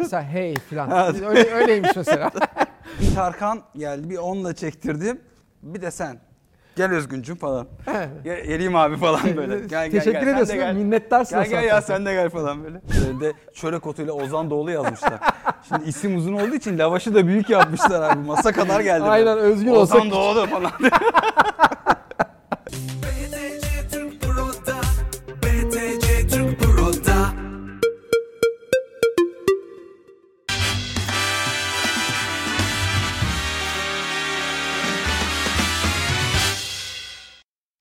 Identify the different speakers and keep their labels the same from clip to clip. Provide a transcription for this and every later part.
Speaker 1: Mesela hey falan. Öyle, öyleymiş mesela.
Speaker 2: Bir Tarkan geldi bir onunla çektirdim. Bir de sen. Gel Özgüncüm falan. Gel, geleyim abi falan böyle. Gel, gel,
Speaker 1: Teşekkür
Speaker 2: gel, sen de
Speaker 1: ediyorsun.
Speaker 2: gel.
Speaker 1: Minnettarsın
Speaker 2: Gel
Speaker 1: o
Speaker 2: gel ya sen de gel falan böyle. Önde çörek otuyla Ozan Doğulu yazmışlar. Şimdi isim uzun olduğu için lavaşı da büyük yapmışlar abi. Masa kadar geldi.
Speaker 1: Aynen, özgün olsa
Speaker 2: Ozan. Doğulu falan.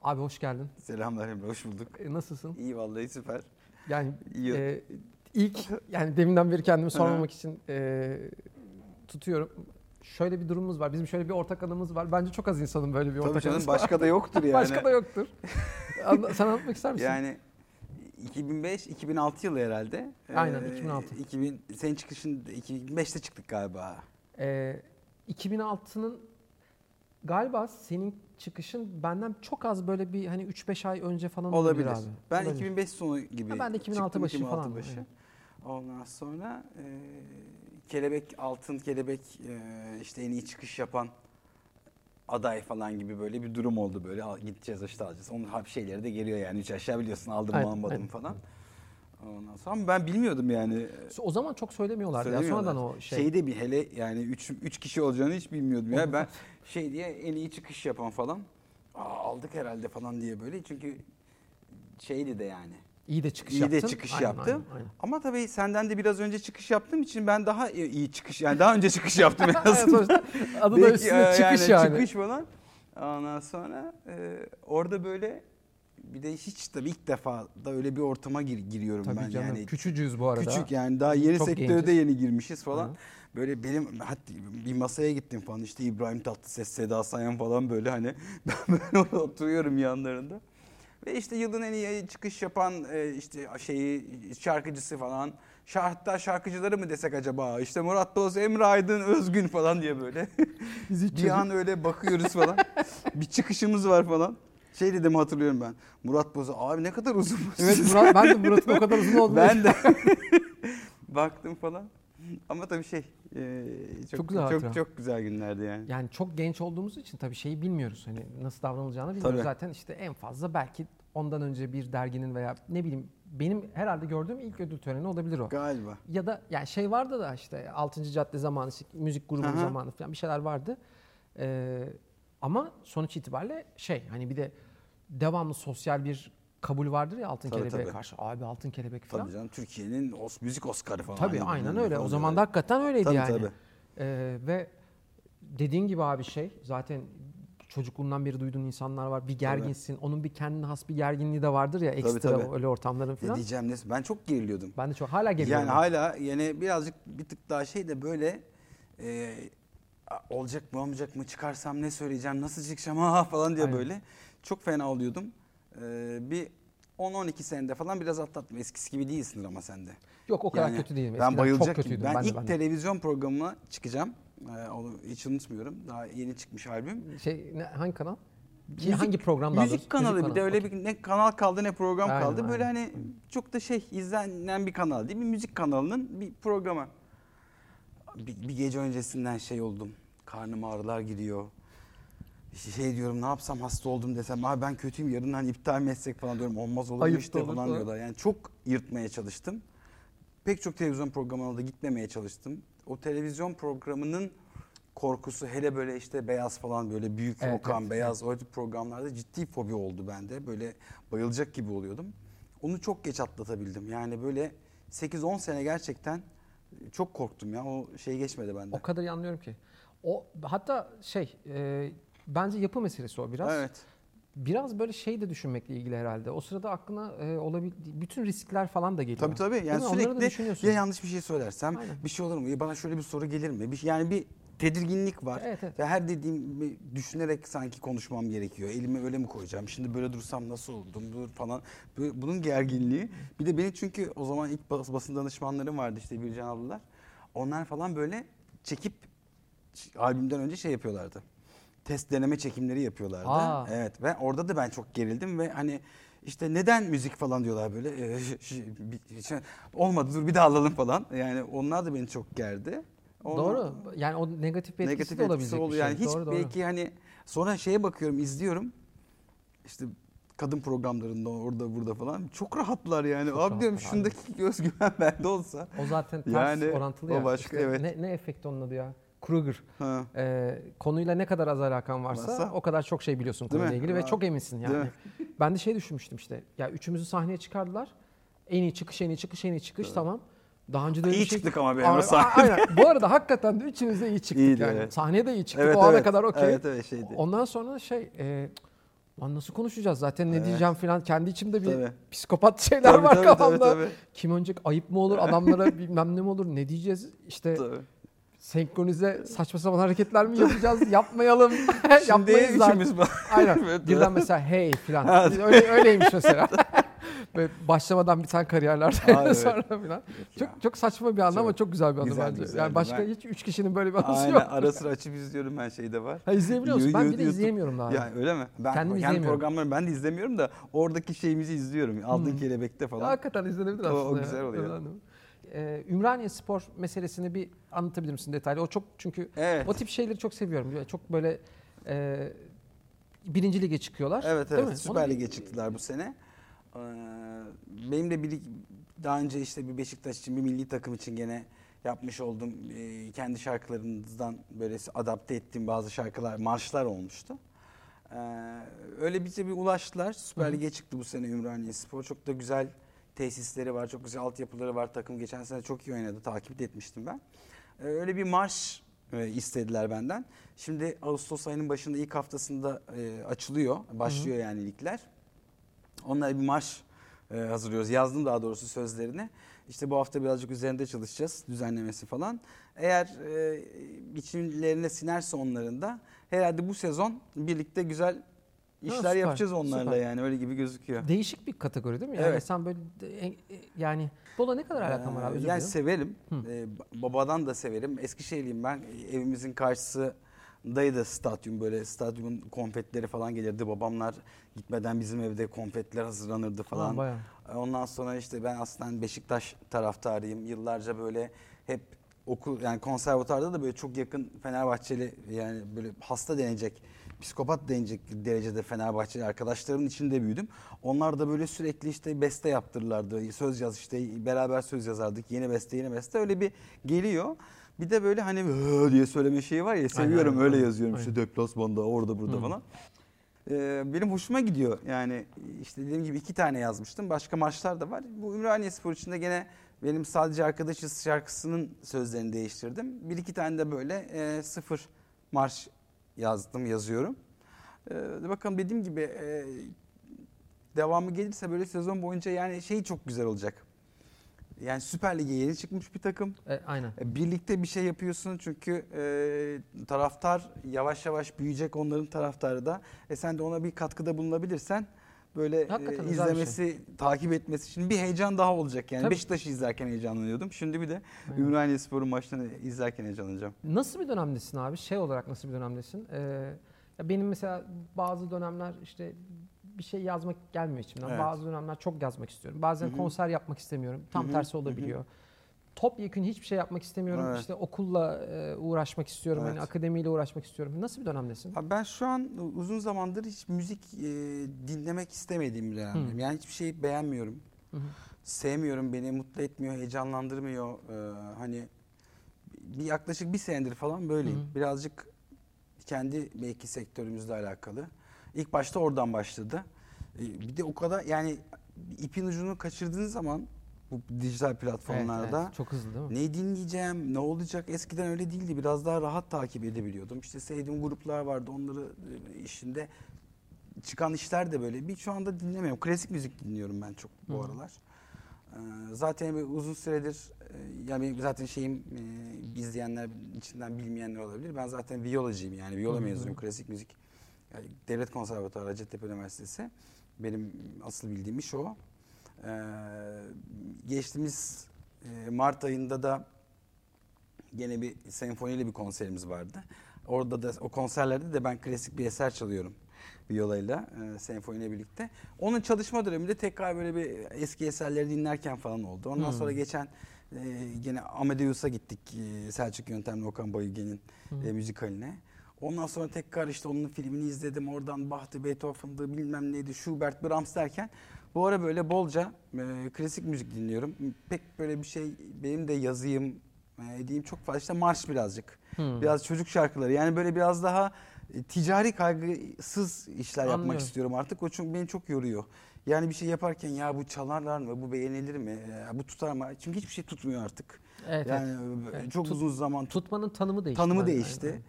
Speaker 1: Abi hoş geldin.
Speaker 2: Selamlar Emre hoş bulduk.
Speaker 1: E, Nasılsın?
Speaker 2: İyi vallahi süper.
Speaker 1: Yani
Speaker 2: İyi.
Speaker 1: e, ilk yani deminden beri kendimi sormamak için e, tutuyorum. Şöyle bir durumumuz var. Bizim şöyle bir ortak anımız var. Bence çok az insanın böyle bir
Speaker 2: Tabii
Speaker 1: ortak
Speaker 2: canım
Speaker 1: anısı var.
Speaker 2: başka da yoktur yani.
Speaker 1: Başka da yoktur. Anla- Sen anlatmak ister misin?
Speaker 2: Yani 2005-2006 yılı herhalde.
Speaker 1: Aynen,
Speaker 2: Ee,
Speaker 1: 2006.
Speaker 2: 2000 senin çıkışın 2005'te çıktık galiba.
Speaker 1: Ee, 2006'nın galiba senin çıkışın benden çok az böyle bir hani 3-5 ay önce falan olabilir,
Speaker 2: Olabilir.
Speaker 1: abi.
Speaker 2: Ben
Speaker 1: Olabilir.
Speaker 2: 2005 sonu gibi.
Speaker 1: Ha, ben de 2006
Speaker 2: çıktım,
Speaker 1: başı
Speaker 2: 2006
Speaker 1: falan,
Speaker 2: başı.
Speaker 1: evet.
Speaker 2: Ondan sonra e, kelebek altın kelebek e, işte en iyi çıkış yapan aday falan gibi böyle bir durum oldu böyle Al, gideceğiz işte alacağız. Onun hap şeyleri de geliyor yani üç aşağı biliyorsun aldım mı
Speaker 1: Aynen,
Speaker 2: almadım
Speaker 1: aynen.
Speaker 2: falan. Ondan sonra ben bilmiyordum yani.
Speaker 1: O zaman çok söylemiyorlardı ya. Sonradan o şey.
Speaker 2: Şeyde bir hele yani 3 3 kişi olacağını hiç bilmiyordum ya. Ben şey diye en iyi çıkış yapan falan. Aa, aldık herhalde falan diye böyle. Çünkü şeydi de yani.
Speaker 1: iyi de çıkış
Speaker 2: iyi
Speaker 1: yaptın.
Speaker 2: de çıkış
Speaker 1: Aynen,
Speaker 2: yaptım.
Speaker 1: aynen, aynen.
Speaker 2: Ama tabii senden de biraz önce çıkış yaptığım için ben daha iyi iyi çıkış yani daha önce çıkış yaptım en azından.
Speaker 1: adı da üstünde
Speaker 2: e,
Speaker 1: çıkış yani.
Speaker 2: Çıkış falan. Ondan sonra e, orada böyle bir de hiç tabii ilk defa da öyle bir ortama gir, giriyorum
Speaker 1: Tabii
Speaker 2: ben
Speaker 1: canım.
Speaker 2: yani.
Speaker 1: Küçücüğüz bu arada.
Speaker 2: Küçük yani daha yeni
Speaker 1: Çok
Speaker 2: sektörde
Speaker 1: genciz.
Speaker 2: yeni girmişiz falan.
Speaker 1: Hı.
Speaker 2: Böyle benim hatta bir masaya gittim falan işte İbrahim Tatlıses, Seda Sayan falan böyle hani ben böyle oturuyorum yanlarında. Ve işte yılın en iyi çıkış yapan e, işte şeyi şarkıcısı falan. Hatta şarkıcıları mı desek acaba? İşte Murat Boz, Emre Aydın, Özgün falan diye böyle.
Speaker 1: Biz
Speaker 2: bir an öyle bakıyoruz falan. bir çıkışımız var falan. Şey dedim hatırlıyorum ben. Murat Boz'a abi ne kadar uzun.
Speaker 1: Evet Murat, ben de Murat'ın o kadar uzun olduğunu
Speaker 2: Ben de baktım falan. Ama tabii şey e, çok,
Speaker 1: Çok güzel
Speaker 2: çok, çok güzel günlerdi yani.
Speaker 1: Yani çok genç olduğumuz için tabii şeyi bilmiyoruz. Hani nasıl davranılacağını bilmiyoruz.
Speaker 2: Tabii.
Speaker 1: Zaten işte en fazla belki ondan önce bir derginin veya ne bileyim benim herhalde gördüğüm ilk ödül töreni olabilir o.
Speaker 2: Galiba.
Speaker 1: Ya da yani şey vardı da işte 6. cadde zamanı müzik grubu
Speaker 2: Aha.
Speaker 1: zamanı falan bir şeyler vardı. Ee, ama sonuç itibariyle şey hani bir de devamlı sosyal bir kabul vardır ya altın
Speaker 2: Tabii,
Speaker 1: kelebeğe
Speaker 2: tabii.
Speaker 1: karşı. Abi altın kelebek falan.
Speaker 2: Tabii canım Türkiye'nin os, müzik Oscar'ı falan.
Speaker 1: Tabii
Speaker 2: Hani
Speaker 1: aynen öyle.
Speaker 2: ne
Speaker 1: O zaman da hakikaten öyleydi
Speaker 2: Tabii,
Speaker 1: yani.
Speaker 2: tabii.
Speaker 1: Ee, ve dediğin gibi abi şey zaten çocukluğundan beri duyduğun insanlar var. Bir gerginsin. Onun bir kendine has bir gerginliği de vardır ya ekstra
Speaker 2: tabii.
Speaker 1: öyle ortamların
Speaker 2: Ne
Speaker 1: falan.
Speaker 2: diyeceğim ne? Ben çok geriliyordum.
Speaker 1: Ben de çok hala geliyorum.
Speaker 2: Yani hala yani birazcık bir tık daha şey de böyle e, olacak mı olmayacak mı çıkarsam ne söyleyeceğim nasıl çıkacağım ha falan diye
Speaker 1: Aynen.
Speaker 2: böyle çok fena oluyordum. E, bir 10-12 senede falan biraz atlattım. Eskisi gibi değilsindir ama sen de.
Speaker 1: Yok o kadar
Speaker 2: Yani
Speaker 1: kötü değilim.
Speaker 2: Ben
Speaker 1: Eskiden
Speaker 2: bayılacak
Speaker 1: çok
Speaker 2: gibi.
Speaker 1: kötüydüm.
Speaker 2: Ben,
Speaker 1: Ben, de,
Speaker 2: ilk
Speaker 1: ben de.
Speaker 2: televizyon programına çıkacağım. E, onu hiç unutmuyorum. Daha yeni çıkmış albüm.
Speaker 1: Şey ne, hangi kanal? Ki
Speaker 2: Müzik-
Speaker 1: hangi program daha
Speaker 2: Müzik
Speaker 1: doğrusu?
Speaker 2: kanalı bir de
Speaker 1: kanalı,
Speaker 2: öyle bir ne kanal kaldı ne program
Speaker 1: Aynen,
Speaker 2: kaldı. Böyle hani çok da şey izlenen bir kanal değil bir müzik kanalının bir programı. Bir, bir gece öncesinden şey oldum. Karnım ağrılar giriyor. Şey diyorum ne yapsam hasta oldum desem abi ben kötüyüm yarın hani iptal mi etsek falan diyorum olmaz olur mu
Speaker 1: Ayıp
Speaker 2: işte
Speaker 1: olur
Speaker 2: falan
Speaker 1: falan.
Speaker 2: diyorlar. Yani çok yırtmaya çalıştım. Pek çok televizyon programına da gitmemeye çalıştım. O televizyon programının korkusu hele böyle işte beyaz falan böyle büyük
Speaker 1: Evet,
Speaker 2: Okan,
Speaker 1: evet,
Speaker 2: beyaz o tip programlarda ciddi fobi oldu bende. Böyle bayılacak gibi oluyordum. Onu çok geç atlatabildim. Yani böyle 8-10 sene gerçekten çok korktum ya. O şey geçmedi bende.
Speaker 1: O kadar iyi anlıyorum ki. O hatta şey e, bence yapı meselesi o biraz.
Speaker 2: Evet.
Speaker 1: Biraz böyle şey de düşünmekle ilgili herhalde. O sırada aklına e, olabildiği bütün riskler falan da geliyor.
Speaker 2: Tabii tabii. Yani sürekli ya yanlış bir şey söylersem
Speaker 1: Aynen.
Speaker 2: bir şey olur mu? Ya bana şöyle bir soru gelir mi? Bir, şey- yani bir tedirginlik var.
Speaker 1: Evet, evet.
Speaker 2: Ve her dediğimi düşünerek sanki konuşmam gerekiyor. Elimi öyle mi koyacağım? Şimdi böyle dursam nasıl oldum dur falan. Bunun gerginliği. Bir de beni çünkü o zaman ilk bas- basın danışmanlarım vardı işte Bircan ablalar. Onlar falan böyle çekip albümden önce şey yapıyorlardı. Test deneme çekimleri yapıyorlardı.
Speaker 1: Aa.
Speaker 2: Evet ve orada da ben çok gerildim ve hani İşte neden müzik falan diyorlar böyle. Ee, bir- şey- olmadı dur bir daha alalım falan. Yani onlar da beni çok gerdi. Onlar-
Speaker 1: Doğru. Yani o negatif bir etkisi
Speaker 2: negatif
Speaker 1: de
Speaker 2: etkisi
Speaker 1: olabilecek
Speaker 2: oluyor.
Speaker 1: bir
Speaker 2: Yani
Speaker 1: şey.
Speaker 2: hiç
Speaker 1: doğru, doğru.
Speaker 2: belki hani sonra şeye bakıyorum izliyorum. İşte kadın programlarında orada burada falan çok rahatlar yani.
Speaker 1: Çok
Speaker 2: Abi diyorum
Speaker 1: rahatlar abi.
Speaker 2: şundaki özgüven bende olsa.
Speaker 1: O zaten ters
Speaker 2: Yani
Speaker 1: orantılı
Speaker 2: o
Speaker 1: ya.
Speaker 2: başka,
Speaker 1: İşte
Speaker 2: evet.
Speaker 1: Ne, ne efekti onun adı ya? Kruger.
Speaker 2: Ha.
Speaker 1: Ee, konuyla ne kadar az alakan varsa,
Speaker 2: Varsa-
Speaker 1: o kadar çok şey biliyorsun
Speaker 2: Değil
Speaker 1: konuyla
Speaker 2: mi?
Speaker 1: ilgili ve
Speaker 2: Ha.
Speaker 1: çok eminsin yani.
Speaker 2: mi?
Speaker 1: Ben de şey düşünmüştüm işte. Ya üçümüzü sahneye çıkardılar. En iyi çıkış, en iyi çıkış, en iyi çıkış tamam. Daha önce de öyle
Speaker 2: İyi
Speaker 1: bir şey...
Speaker 2: çıktık ama benim o sahne.
Speaker 1: Aynen. Bu arada hakikaten de üçümüz de iyi çıktık
Speaker 2: İyiydi,
Speaker 1: yani.
Speaker 2: evet.
Speaker 1: Sahneye de iyi çıktık. O ana kadar okey.
Speaker 2: Evet evet şeydi.
Speaker 1: Ondan sonra şey... E, Lan nasıl konuşacağız zaten ne
Speaker 2: Evet.
Speaker 1: diyeceğim falan kendi içimde bir
Speaker 2: Tabii.
Speaker 1: psikopat şeyler
Speaker 2: Tabii,
Speaker 1: var
Speaker 2: tabii, tabii,
Speaker 1: kafamda.
Speaker 2: tabii.
Speaker 1: Kim önce ayıp mı olur adamlara bilmem ne mi olur ne diyeceğiz işte
Speaker 2: Tabii.
Speaker 1: Senkronize saçma sapan hareketler mi yapacağız yapmayalım
Speaker 2: Şimdi
Speaker 1: yapmayız
Speaker 2: üçümüz var.
Speaker 1: Aynen
Speaker 2: Evet,
Speaker 1: birden
Speaker 2: evet.
Speaker 1: mesela hey falan öyle, öyleymiş mesela. Böyle başlamadan biten kariyerler
Speaker 2: Aa,
Speaker 1: sonra falan. Çok
Speaker 2: Ya.
Speaker 1: çok saçma bir
Speaker 2: Çok
Speaker 1: ama çok güzel bir
Speaker 2: güzeldi,
Speaker 1: bence.
Speaker 2: güzeldi.
Speaker 1: Yani başka
Speaker 2: Ben-
Speaker 1: hiç üç kişinin böyle bir anısı
Speaker 2: Aynen
Speaker 1: yok.
Speaker 2: ara sıra açıp izliyorum ben şeyde var.
Speaker 1: Ha, izleyebiliyor musun? Ben bir de izleyemiyorum daha.
Speaker 2: Ya öyle mi? Ben
Speaker 1: Kendim
Speaker 2: kendi
Speaker 1: izleyemiyorum.
Speaker 2: programlarımı ben de izlemiyorum da oradaki şeyimizi izliyorum. Aldığın
Speaker 1: Hmm.
Speaker 2: kelebekte falan.
Speaker 1: Hakikaten izlenebilir
Speaker 2: O- o
Speaker 1: aslında. ya.
Speaker 2: güzel oluyor.
Speaker 1: Ee, Ümraniye Spor meselesini bir anlatabilir misin detaylı? O çok çünkü
Speaker 2: Evet.
Speaker 1: o tip şeyleri çok seviyorum. Yani Çok böyle e, birinci lige çıkıyorlar.
Speaker 2: Evet
Speaker 1: değil
Speaker 2: evet
Speaker 1: mi?
Speaker 2: Süper
Speaker 1: Onu-
Speaker 2: Lig'e çıktılar bu sene. Ee, benim de bir daha önce işte bir Beşiktaş için bir milli takım için gene yapmış olduğum e, kendi şarkılarımızdan böyle adapte ettiğim bazı şarkılar, marşlar olmuştu. Ee, öyle bize bir ulaştılar. Süper. Lig'e çıktı bu sene Ümraniye Spor. Çok da güzel tesisleri var, çok güzel altyapıları var. Takım geçen sene çok iyi oynadı, takip de etmiştim ben. Ee, öyle bir marş e, istediler benden. Şimdi Ağustos ayının başında ilk haftasında e, açılıyor, başlıyor yani ligler. Onlara bir marş e, hazırlıyoruz. Yazdım daha doğrusu sözlerini. İşte bu hafta birazcık üzerinde çalışacağız, düzenlemesi falan. Eğer e, içimlerine sinerse onların da herhalde bu sezon birlikte güzel işler
Speaker 1: süper,
Speaker 2: yapacağız onlarla
Speaker 1: süper.
Speaker 2: yani öyle gibi gözüküyor.
Speaker 1: Değişik bir kategori değil mi? Yani
Speaker 2: Evet.
Speaker 1: sen böyle e- e- yani futbola ne kadar alakan var abi?
Speaker 2: Ee,
Speaker 1: Özür
Speaker 2: yani
Speaker 1: dilerim.
Speaker 2: severim.
Speaker 1: Hı.
Speaker 2: Ee, babadan da severim. Eskişehirliyim ben. Evimizin karşısındaydı stadyum. Böyle stadyumun konfetleri falan gelirdi. Babamlar gitmeden bizim evde konfetler hazırlanırdı
Speaker 1: Falan bayağı.
Speaker 2: Ondan sonra işte ben aslında Beşiktaş taraftarıyım. Yıllarca böyle hep okul yani konservatuarda da böyle çok yakın Fenerbahçeli yani böyle hasta denecek, psikopat denecek derecede Fenerbahçeli arkadaşlarımın içinde büyüdüm. Onlar da böyle sürekli işte beste yaptırırlardı. Söz yaz işte beraber söz yazardık. Yeni beste yeni beste öyle bir geliyor. Bir de böyle hani diye söyleme şeyi var ya seviyorum
Speaker 1: aynen,
Speaker 2: öyle
Speaker 1: aynen,
Speaker 2: yazıyorum işte deplasmanda orada burada
Speaker 1: Hı.
Speaker 2: falan. Ee, benim hoşuma gidiyor. Yani işte dediğim gibi iki tane yazmıştım. Başka maçlar da var. Bu Ümraniye Spor için de gene benim sadece arkadaşız şarkısının sözlerini değiştirdim. Bir iki tane de böyle e, sıfır marş yazdım, yazıyorum. Ee, bakalım dediğim gibi e, devamı gelirse böyle sezon boyunca yani şey çok güzel olacak. Yani Süper Lig'e yeni çıkmış bir takım.
Speaker 1: E, aynen.
Speaker 2: E, Birlikte bir şey yapıyorsun çünkü e, taraftar yavaş yavaş büyüyecek onların taraftarı da. E sen de ona bir katkıda bulunabilirsen böyle e,
Speaker 1: Hakikaten şey.
Speaker 2: izlemesi, takip etmesi için bir heyecan daha olacak. Yani
Speaker 1: Tabii.
Speaker 2: Beşiktaş'ı izlerken heyecanlanıyordum. Şimdi bir de
Speaker 1: Aynen.
Speaker 2: Ümraniye Spor'un maçlarını izlerken heyecanlanacağım.
Speaker 1: Nasıl bir dönemdesin abi? Şey olarak nasıl bir dönemdesin? Ee, ya benim mesela bazı dönemler işte bir şey yazmak gelmiyor içimden.
Speaker 2: Evet.
Speaker 1: Bazı dönemler çok yazmak istiyorum. Bazen
Speaker 2: Hı hı.
Speaker 1: konser yapmak istemiyorum. Tam
Speaker 2: Hı hı,
Speaker 1: tersi
Speaker 2: hı hı.
Speaker 1: Topyekun hiçbir şey yapmak istemiyorum.
Speaker 2: Evet.
Speaker 1: İşte okulla e, uğraşmak istiyorum. Hani
Speaker 2: Evet.
Speaker 1: akademiyle uğraşmak istiyorum. Nasıl bir dönemdesin?
Speaker 2: Abi ben şu an uzun zamandır hiç müzik e, dinlemek istemediğim bir dönemdeyim.
Speaker 1: Hı.
Speaker 2: Yani hiçbir şey beğenmiyorum.
Speaker 1: Hı hı.
Speaker 2: sevmiyorum, beni mutlu etmiyor, heyecanlandırmıyor. Ee, hani bir yaklaşık bir senedir falan böyleyim.
Speaker 1: Hı hı.
Speaker 2: Birazcık kendi belki sektörümüzle alakalı. İlk başta oradan başladı. Ee, bir de o kadar yani ipin ucunu kaçırdığınız zaman bu dijital platformlarda
Speaker 1: Evet, evet. Çok hızlı değil mi?
Speaker 2: ne dinleyeceğim, ne olacak? Eskiden öyle değildi. Biraz daha rahat takip edebiliyordum. İşte sevdiğim gruplar vardı. Onları e, işinde çıkan işler de böyle. Bir şu anda dinlemiyorum. Klasik müzik dinliyorum ben çok bu
Speaker 1: Hı.
Speaker 2: aralar. Ee, zaten bir uzun süredir e, yani zaten şeyim e, izleyenler içinden bilmeyenler olabilir. Ben zaten viyolacıyım yani
Speaker 1: hı.
Speaker 2: mezunuyum klasik müzik. Yani Devlet Konservatuarı Hacettepe Üniversitesi. Benim asıl bildiğim iş o. Ee, geçtiğimiz e, Mart ayında da gene bir senfoniyle bir konserimiz vardı. Orada da o konserlerde de ben klasik bir eser çalıyorum. viyolayla, e, senfoniyle birlikte. Onun çalışma döneminde tekrar böyle bir eski eserleri dinlerken falan oldu. Ondan
Speaker 1: Hmm.
Speaker 2: sonra geçen e, yine Amadeus'a gittik e, Selçuk Yöntemli Okan Bayülgen'in e, müzikaline. Ondan sonra tekrar işte onun filmini izledim. Oradan Bahtı, Beethoven'dı bilmem neydi, Schubert, Brahms derken bu ara böyle bolca e, klasik müzik dinliyorum. Pek böyle bir şey benim de yazayım e, diyeyim çok fazla işte marş birazcık.
Speaker 1: Hmm.
Speaker 2: Biraz çocuk şarkıları yani böyle biraz daha e, ticari kaygısız işler yapmak
Speaker 1: Anlıyorum.
Speaker 2: istiyorum artık. O çünkü beni çok yoruyor. Yani bir şey yaparken ya bu çalarlar mı, bu beğenilir mi, e, bu tutar mı? Çünkü hiçbir şey tutmuyor artık.
Speaker 1: Evet,
Speaker 2: yani
Speaker 1: evet.
Speaker 2: e,
Speaker 1: Evet,
Speaker 2: çok
Speaker 1: tut-
Speaker 2: uzun zaman tut-
Speaker 1: Tutmanın tanımı değişti.
Speaker 2: tanımı değişti.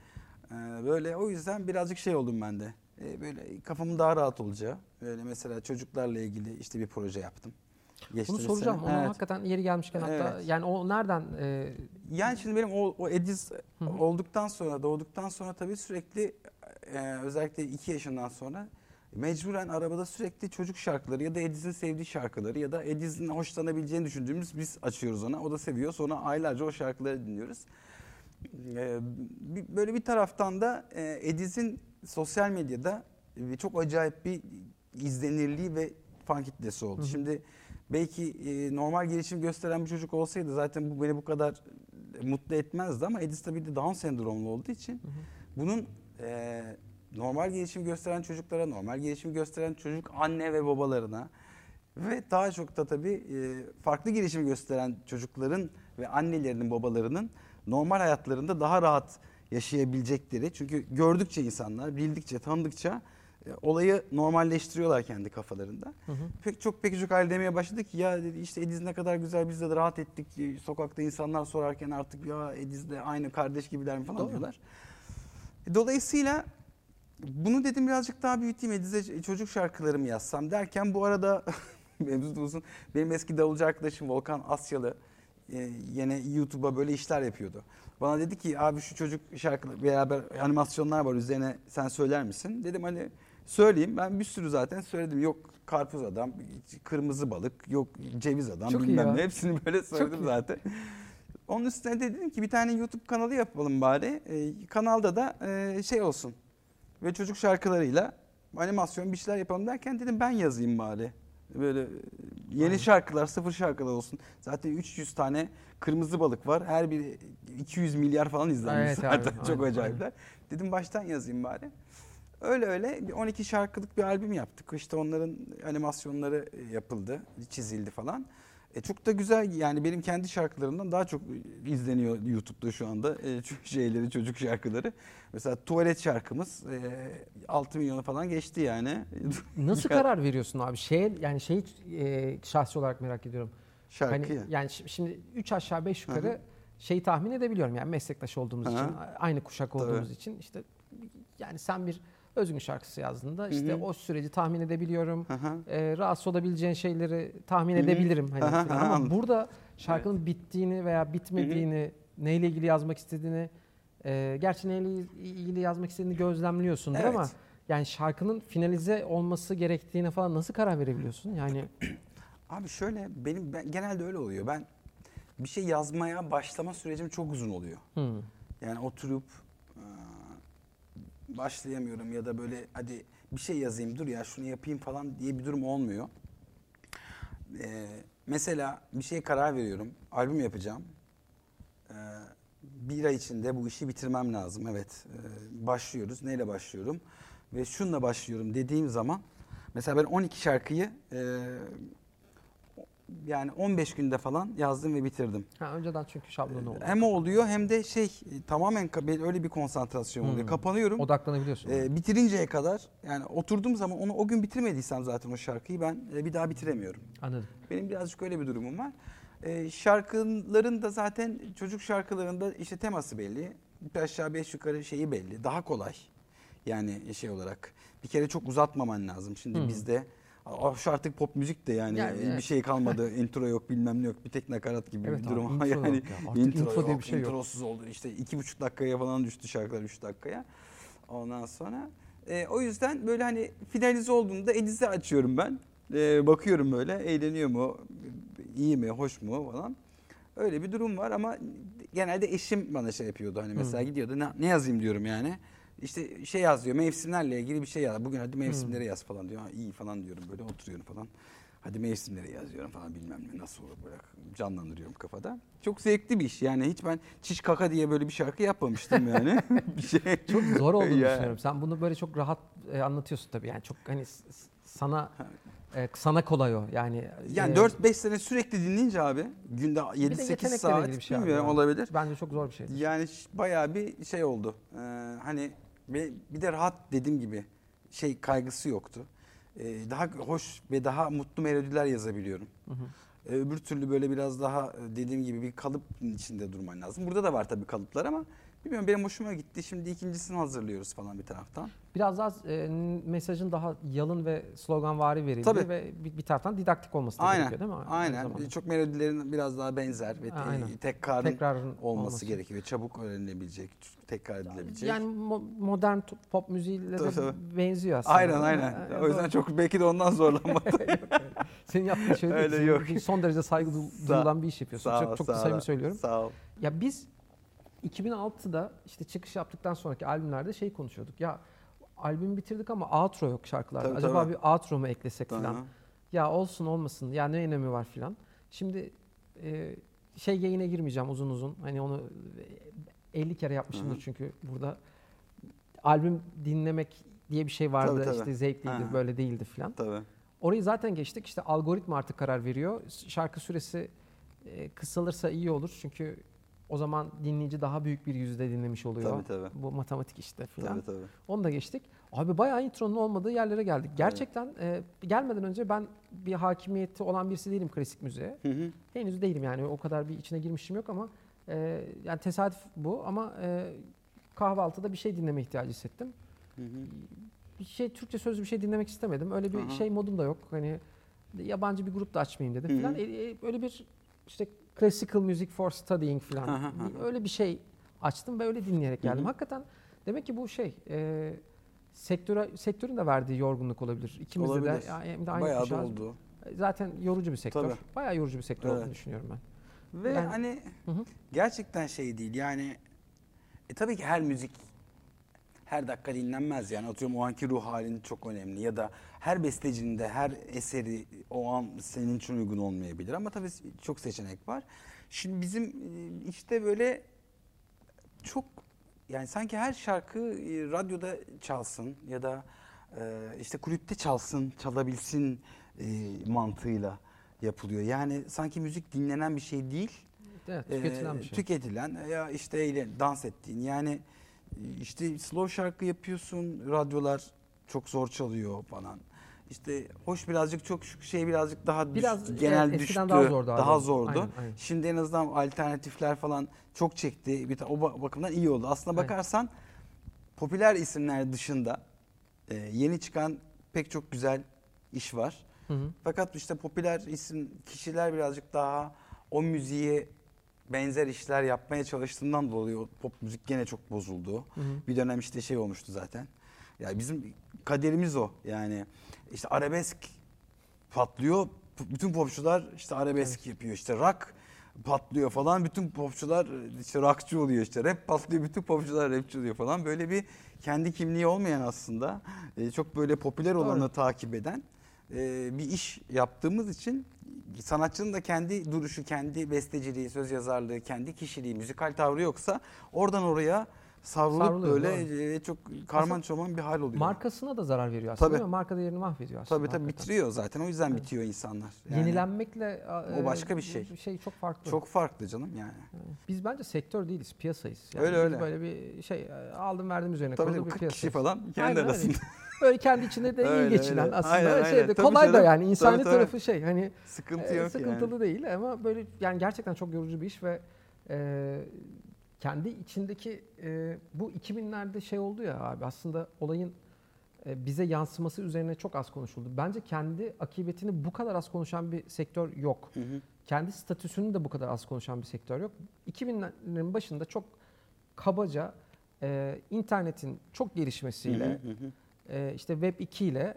Speaker 2: Ee, böyle o yüzden birazcık şey oldum ben de. Ee, böyle kafamın daha rahat olacağı. Böyle mesela çocuklarla ilgili işte bir proje yaptım.
Speaker 1: Bunu
Speaker 2: Geçtiğimiz
Speaker 1: soracağım.
Speaker 2: sene.
Speaker 1: Onu
Speaker 2: Evet.
Speaker 1: hakikaten yeri gelmişken hatta
Speaker 2: Evet.
Speaker 1: yani o nereden e,
Speaker 2: Yani şimdi benim o, o Ediz
Speaker 1: Hı hı.
Speaker 2: olduktan sonra, doğduktan sonra tabii sürekli e, özellikle iki yaşından sonra mecburen arabada sürekli çocuk şarkıları ya da Ediz'in sevdiği şarkıları ya da Ediz'in hoşlanabileceğini düşündüğümüz biz açıyoruz ona. O da seviyor. Sonra aylarca o şarkıları dinliyoruz. E, bir- böyle bir taraftan da e, Ediz'in sosyal medyada e, çok acayip bir izlenirliği ve fan kitlesi oldu.
Speaker 1: Hı hı.
Speaker 2: Şimdi belki e, normal gelişim gösteren bir çocuk olsaydı zaten bu beni bu kadar mutlu etmezdi ama Edis tabii de Down sendromlu olduğu için bunun e, normal gelişim gösteren çocuklara, normal gelişim gösteren çocuk anne ve babalarına ve daha çok da tabii e, farklı gelişim gösteren çocukların ve annelerinin babalarının normal hayatlarında daha rahat yaşayabilecekleri. Çünkü gördükçe insanlar, bildikçe, tanıdıkça e, olayı normalleştiriyorlar kendi kafalarında.
Speaker 1: Hı hı.
Speaker 2: Pek çok pek çok hal demeye başladı ki ya dedi işte Ediz ne kadar güzel biz de rahat ettik. Sokakta insanlar sorarken artık ya Ediz'le aynı kardeş gibiler mi falan
Speaker 1: Doğru.
Speaker 2: diyorlar. E, Dolayısıyla bunu dedim birazcık daha büyüteyim Ediz'e çocuk şarkılarımı yazsam derken bu arada mevzu da uzun. Benim eski davulcu arkadaşım Volkan Asyalı e, yine YouTube'a böyle işler yapıyordu. Bana dedi ki abi şu çocuk şarkıları beraber animasyonlar var üzerine sen söyler misin? Dedim hani söyleyeyim ben bir sürü zaten söyledim. Yok karpuz adam, kırmızı balık, yok ceviz adam
Speaker 1: Çok iyi
Speaker 2: bilmem ne hepsini böyle söyledim
Speaker 1: iyi.
Speaker 2: zaten. Onun üstüne de dedim ki bir tane YouTube kanalı yapalım bari. Ee, kanalda da e, şey olsun. Ve çocuk şarkılarıyla animasyon bir şeyler yapalım derken dedim ben yazayım bari. Böyle e, yeni
Speaker 1: Aynen.
Speaker 2: şarkılar, sıfır şarkılar olsun. Zaten 300 tane kırmızı balık var. Her biri 200 milyar falan izlenmiş
Speaker 1: Evet,
Speaker 2: zaten.
Speaker 1: aynen,
Speaker 2: Çok
Speaker 1: aynen,
Speaker 2: acayipler. Dedim baştan yazayım bari. Öyle öyle bir 12 şarkılık bir albüm yaptık. İşte onların animasyonları yapıldı, çizildi falan. E çok da güzel yani benim kendi şarkılarımdan daha çok izleniyor YouTube'da şu anda e, çünkü şeyleri çocuk şarkıları. Mesela tuvalet şarkımız e, 6 milyonu falan geçti yani.
Speaker 1: Nasıl karar veriyorsun abi? Şey yani şeyi e, şahsi olarak merak ediyorum.
Speaker 2: Şarkıyı.
Speaker 1: Hani yani şi- şimdi 3 aşağı 5 yukarı
Speaker 2: Hı hı.
Speaker 1: şeyi tahmin edebiliyorum. Yani meslektaş olduğumuz
Speaker 2: Hı hı.
Speaker 1: için, aynı kuşak olduğumuz
Speaker 2: Tabii.
Speaker 1: için işte yani sen bir özgün şarkısı yazdığında işte o süreci tahmin edebiliyorum. E, rahatsız olabileceğin şeyleri tahmin edebilirim hani
Speaker 2: hı,
Speaker 1: falan. ama
Speaker 2: anladım.
Speaker 1: burada şarkının bittiğini veya bitmediğini, neyle ilgili yazmak istediğini, e, gerçi neyle ilgili yazmak istediğini gözlemliyorsundur
Speaker 2: Evet.
Speaker 1: ama yani şarkının finalize olması gerektiğine falan nasıl karar verebiliyorsun? Yani
Speaker 2: Abi şöyle benim ben, genelde öyle oluyor. Ben bir şey yazmaya başlama sürecim çok uzun oluyor. Yani oturup başlayamıyorum ya da böyle hadi bir şey yazayım dur ya şunu yapayım falan diye bir durum olmuyor. E, mesela bir şeye karar veriyorum. Albüm yapacağım. E, bir ay içinde bu işi bitirmem lazım. Evet. e, başlıyoruz. Neyle başlıyorum? Ve şunla başlıyorum dediğim zaman mesela ben 12 şarkıyı e, yani 15 günde falan yazdım ve bitirdim.
Speaker 1: ha, önceden çünkü şablonu oldu.
Speaker 2: Hem o oluyor hem de şey e, tamamen öyle bir konsantrasyon oluyor.
Speaker 1: Hmm.
Speaker 2: Kapanıyorum.
Speaker 1: Odaklanabiliyorsun.
Speaker 2: E, bitirinceye kadar yani oturduğum zaman onu o gün bitirmediysem zaten o şarkıyı ben e, bir daha bitiremiyorum.
Speaker 1: Anladım.
Speaker 2: Benim birazcık öyle bir durumum var. E, şarkıların da zaten çocuk şarkılarında işte teması belli. Bir aşağı beş yukarı şeyi belli. Daha kolay. Yani şey olarak bir kere çok uzatmaman lazım. Şimdi
Speaker 1: Hmm.
Speaker 2: bizde "Aa, şu artık pop müzik de yani,
Speaker 1: Yani
Speaker 2: e,
Speaker 1: evet.
Speaker 2: bir şey kalmadı. intro yok bilmem ne yok. Bir tek nakarat gibi
Speaker 1: Evet
Speaker 2: bir
Speaker 1: abi,
Speaker 2: durum.
Speaker 1: intro
Speaker 2: yani
Speaker 1: yok ya. Artık intro diye bir şey yok.
Speaker 2: introsuz oldu. İşte iki buçuk dakikaya falan düştü şarkılar üç dakikaya. Ondan sonra e, o yüzden böyle hani finalize olduğunda Ediz'i açıyorum ben. E, bakıyorum böyle eğleniyor mu, iyi mi, hoş mu falan. Öyle bir durum var ama genelde eşim bana şey yapıyordu hani mesela
Speaker 1: Hmm.
Speaker 2: gidiyordu ne, ne yazayım diyorum yani. İşte şey yazıyor mevsimlerle ilgili bir şey yaz. Bugün hadi mevsimleri yaz falan diyor. Ha, iyi falan diyorum böyle oturuyorum falan. Hadi mevsimleri yazıyorum falan bilmem ne nasıl olur böyle canlandırıyorum kafada. Çok zevkli bir iş yani hiç ben çiş kaka diye böyle bir şarkı yapmamıştım yani. bir şey.
Speaker 1: Çok zor olduğunu
Speaker 2: Ya.
Speaker 1: düşünüyorum. Sen bunu böyle çok rahat e, anlatıyorsun tabii. Yani çok hani sana e, sana kolay o. Yani
Speaker 2: Yani
Speaker 1: e,
Speaker 2: 4-5 sene sürekli dinleyince abi günde
Speaker 1: bir de
Speaker 2: 7-8
Speaker 1: yetenekle
Speaker 2: saat
Speaker 1: bir şey
Speaker 2: bilmiyorum
Speaker 1: ya.
Speaker 2: olabilir.
Speaker 1: Bence çok zor bir şey.
Speaker 2: Yani bayağı bir şey oldu. Ee, hani bir bir de rahat dediğim gibi şey kaygısı yoktu. Ee, daha hoş ve daha mutlu melodiler yazabiliyorum. Ee, öbür türlü böyle biraz daha e, dediğim gibi bir kalıp içinde durman lazım. Burada da var tabii kalıplar ama bilmiyorum benim hoşuma gitti. Şimdi ikincisini hazırlıyoruz falan bir taraftan.
Speaker 1: Biraz daha e, mesajın daha yalın ve sloganvari verildi
Speaker 2: Tabii.
Speaker 1: ve bir, bir taraftan didaktik olması da
Speaker 2: Aynen.
Speaker 1: gerekiyor değil mi?
Speaker 2: Aynen. Çok melodilerin biraz daha benzer ve
Speaker 1: Aynen.
Speaker 2: Tekrarın olması,
Speaker 1: olması.
Speaker 2: gerekiyor. Çabuk öğrenilebilecek, tekrar edilebilecek.
Speaker 1: Yani mo- modern pop müziğiyle
Speaker 2: Tabii,
Speaker 1: de
Speaker 2: tabii.
Speaker 1: benziyor aslında.
Speaker 2: Aynen aynen.
Speaker 1: Yani
Speaker 2: O yüzden
Speaker 1: doğru.
Speaker 2: çok belki de ondan zorlanmadım.
Speaker 1: Senin yaptığın şey değil.
Speaker 2: Öyle
Speaker 1: Senin
Speaker 2: yok.
Speaker 1: Son derece saygı duyulan bir iş yapıyorsun.
Speaker 2: Sağ ol,
Speaker 1: çok çok
Speaker 2: sağ
Speaker 1: samimi söylüyorum.
Speaker 2: Sağ ol.
Speaker 1: Ya biz 2006'da işte çıkış yaptıktan sonraki albümlerde şey konuşuyorduk. Ya albümü bitirdik ama outro yok şarkılarda.
Speaker 2: Tabii,
Speaker 1: Acaba
Speaker 2: tabii.
Speaker 1: bir outro mu eklesek falan. Ya olsun olmasın. Ya ne önemi var filan. Şimdi e, şey yayına girmeyeceğim uzun uzun. Hani onu e, 50 kere yapmışımdır
Speaker 2: Hı hı.
Speaker 1: çünkü burada albüm dinlemek diye bir şey vardı.
Speaker 2: Tabii, tabii.
Speaker 1: İşte zevkliydi,
Speaker 2: Hı hı.
Speaker 1: böyle değildi filan.
Speaker 2: Tabii.
Speaker 1: Orayı zaten geçtik. İşte algoritma artık karar veriyor. Şarkı süresi e, kısalırsa iyi olur. Çünkü o zaman dinleyici daha büyük bir yüzde dinlemiş oluyor.
Speaker 2: Tabii tabii.
Speaker 1: Bu matematik işte filan.
Speaker 2: Tabii tabii.
Speaker 1: Onu da geçtik. Abi bayağı intronun olmadığı yerlere geldik. Gerçekten e, gelmeden önce ben bir hakimiyeti olan birisi değilim klasik müziğe.
Speaker 2: Hı hı.
Speaker 1: Henüz değilim yani o kadar bir içine girmişim yok ama e, yani tesadüf bu ama e, kahvaltıda bir şey dinleme ihtiyacı hissettim.
Speaker 2: Hı hı.
Speaker 1: Bir şey Türkçe sözlü bir şey dinlemek istemedim. Öyle bir
Speaker 2: Aha.
Speaker 1: şey modum da yok. Hani yabancı bir grup da açmayayım dedim falan. E, e, öyle bir işte classical music for studying falan. Öyle bir şey açtım ve öyle dinleyerek geldim.
Speaker 2: Hı hı.
Speaker 1: Hakikaten demek ki bu şey e, sektöre sektörün de verdiği yorgunluk olabilir. İkimiz de
Speaker 2: Olabilir.
Speaker 1: de aynı
Speaker 2: Bayağı da oldu.
Speaker 1: Zaten yorucu bir sektör.
Speaker 2: Tabii.
Speaker 1: Bayağı yorucu bir sektör
Speaker 2: Evet.
Speaker 1: olduğunu düşünüyorum ben.
Speaker 2: Ve
Speaker 1: Yani-
Speaker 2: hani
Speaker 1: Hı hı.
Speaker 2: gerçekten şey değil yani e, tabii ki her müzik her dakika dinlenmez yani atıyorum o anki ruh halin çok önemli ya da her bestecinin de her eseri o an senin için uygun olmayabilir ama tabii çok seçenek var. Şimdi bizim e, işte böyle çok yani sanki her şarkı e, radyoda çalsın ya da e, işte kulüpte çalsın, çalabilsin mantığıyla yapılıyor. Yani sanki müzik dinlenen bir şey değil.
Speaker 1: Evet, tüketilen bir şey.
Speaker 2: Tüketilen ya işte dans ettiğin yani işte slow şarkı yapıyorsun radyolar çok zor çalıyor falan. İşte hoş birazcık çok şu şey birazcık daha
Speaker 1: Biraz,
Speaker 2: genel
Speaker 1: evet,
Speaker 2: düştü.
Speaker 1: daha zordu abi.
Speaker 2: Daha zordu.
Speaker 1: Aynen, aynen.
Speaker 2: Şimdi en azından alternatifler falan çok çekti. Bir o ba- bakımdan iyi oldu. Aslında
Speaker 1: Aynen.
Speaker 2: bakarsan popüler isimler dışında e, yeni çıkan pek çok güzel iş var.
Speaker 1: Hı hı.
Speaker 2: Fakat işte popüler isim kişiler birazcık daha o müziğe benzer işler yapmaya çalıştığından dolayı o pop müzik gene çok bozuldu.
Speaker 1: Hı hı.
Speaker 2: Bir dönem işte şey olmuştu zaten. Ya bizim kaderimiz o. Yani işte arabesk patlıyor. Bütün popçular işte arabesk yapıyor. İşte rock patlıyor falan. Bütün popçular işte rockçı oluyor işte. Rap patlıyor. Bütün popçular rapçi oluyor falan. Böyle bir kendi kimliği olmayan aslında e, çok böyle popüler olanı takip eden e, bir iş yaptığımız için sanatçının da kendi duruşu, kendi besteciliği, söz yazarlığı, kendi kişiliği, müzikal tavrı yoksa oradan oraya savrulup
Speaker 1: Savruluyor,
Speaker 2: böyle e, çok karman çoman bir hal oluyor.
Speaker 1: Markasına da zarar veriyor aslında
Speaker 2: Tabii.
Speaker 1: değil mi? Marka değerini mahvediyor aslında.
Speaker 2: tabii tabii
Speaker 1: hakikaten.
Speaker 2: bitiriyor zaten. O yüzden bitiyor insanlar. Yani
Speaker 1: Yenilenmekle
Speaker 2: O başka bir şey.
Speaker 1: Şey çok farklı.
Speaker 2: çok farklı canım yani.
Speaker 1: Biz bence sektör değiliz, piyasayız.
Speaker 2: Öyle,
Speaker 1: biz
Speaker 2: öyle.
Speaker 1: Böyle bir şey e, aldım verdim üzerine
Speaker 2: Tabii
Speaker 1: kurulu
Speaker 2: tabii
Speaker 1: bir
Speaker 2: 40
Speaker 1: piyasayız.
Speaker 2: kişi falan kendi
Speaker 1: Aynen öyle. Böyle kendi içinde de iyi
Speaker 2: öyle.
Speaker 1: aslında
Speaker 2: Aynen,
Speaker 1: şeyde
Speaker 2: aynen. Tabii
Speaker 1: kolay da
Speaker 2: canım.
Speaker 1: yani insani
Speaker 2: Tabii, tabii.
Speaker 1: tarafı şey hani
Speaker 2: Sıkıntı
Speaker 1: e,
Speaker 2: yok
Speaker 1: sıkıntılı
Speaker 2: yani.
Speaker 1: değil ama böyle yani gerçekten çok yorucu bir iş ve e, kendi içindeki e, bu 2000'lerde şey oldu ya abi aslında olayın e, bize yansıması üzerine çok az konuşuldu. Bence kendi akıbetini bu kadar az konuşan bir sektör yok.
Speaker 2: Hı hı.
Speaker 1: Kendi statüsünü de bu kadar az konuşan bir sektör yok. 2000'lerin başında çok kabaca e, internetin çok gelişmesiyle
Speaker 2: Hı hı hı.
Speaker 1: E, işte Web 2 ile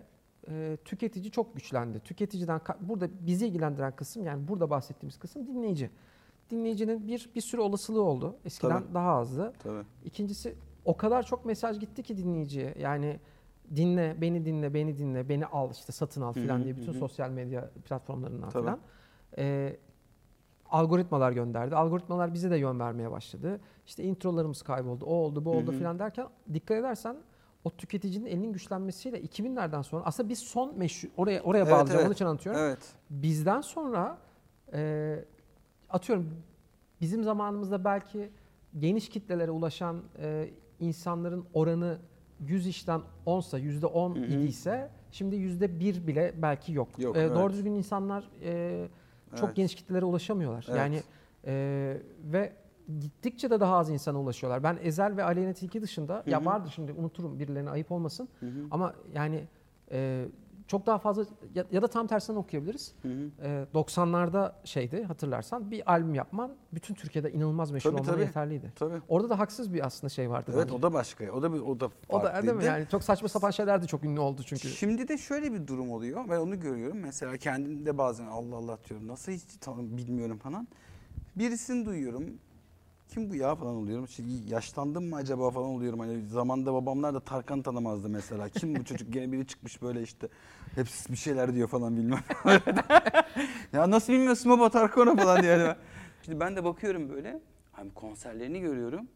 Speaker 1: e, tüketici çok güçlendi. Tüketiciden burada bizi ilgilendiren kısım yani burada bahsettiğimiz kısım dinleyici. Dinleyicinin bir bir sürü olasılığı oldu. Eskiden
Speaker 2: Tabii.
Speaker 1: daha azdı.
Speaker 2: Tabii.
Speaker 1: İkincisi o kadar çok mesaj gitti ki dinleyiciye. Yani dinle, beni dinle, beni dinle, beni al işte satın al
Speaker 2: hı,
Speaker 1: diye bütün
Speaker 2: hı hı.
Speaker 1: sosyal medya platformlarından
Speaker 2: Tabii.
Speaker 1: falan. Ee, algoritmalar gönderdi. Algoritmalar bize de yön vermeye başladı. İşte introlarımız kayboldu, o oldu, bu oldu falan derken dikkat edersen o tüketicinin elinin güçlenmesiyle 2000'lerden sonra aslında biz son meşhur oraya oraya
Speaker 2: Evet,
Speaker 1: bağlayacağım
Speaker 2: evet.
Speaker 1: onun için anlatıyorum.
Speaker 2: Evet.
Speaker 1: Bizden sonra e, atıyorum bizim zamanımızda belki geniş kitlelere ulaşan e, insanların oranı 100 işten 10'sa %10
Speaker 2: Hı hı.
Speaker 1: idiyse şimdi %1 bile belki yok.
Speaker 2: Yok,
Speaker 1: E,
Speaker 2: evet.
Speaker 1: Doğru düzgün insanlar e, çok
Speaker 2: Evet.
Speaker 1: geniş kitlelere ulaşamıyorlar.
Speaker 2: Evet.
Speaker 1: Yani e, ve gittikçe de daha az insana ulaşıyorlar. Ben Ezel ve Aleyna Tilki dışında
Speaker 2: Hı
Speaker 1: ya
Speaker 2: hı.
Speaker 1: vardır şimdi unuturum birilerine ayıp olmasın
Speaker 2: Hı hı.
Speaker 1: ama yani e, çok daha fazla ya, ya da tam tersinden okuyabiliriz.
Speaker 2: Hı hı.
Speaker 1: Ee, 90'larda şeydi hatırlarsan bir albüm yapman bütün Türkiye'de inanılmaz meşhur
Speaker 2: Tabii,
Speaker 1: olmana
Speaker 2: tabii.
Speaker 1: yeterliydi.
Speaker 2: Tabii.
Speaker 1: Orada da haksız bir aslında şey vardı.
Speaker 2: Evet
Speaker 1: bence.
Speaker 2: o da başka. O da bir o da
Speaker 1: o da değil mi?
Speaker 2: farklıydı.
Speaker 1: Yani çok saçma sapan şeyler de çok ünlü oldu çünkü.
Speaker 2: Şimdi de şöyle bir durum oluyor. Ben onu görüyorum. Mesela kendim de bazen Allah Allah diyorum. Nasıl hiç tanım bilmiyorum falan. Birisini duyuyorum. Kim bu ya falan oluyorum. Şey, yaşlandım mı acaba falan oluyorum. Hani zamanda babamlar da Tarkan tanımazdı mesela. Kim bu çocuk? Gene biri çıkmış böyle işte. Hepsi bir şeyler diyor falan bilmem. ya nasıl bilmiyorsun baba Tarkan'ı falan diyor. Yani Şimdi ben de bakıyorum böyle. Hani konserlerini görüyorum.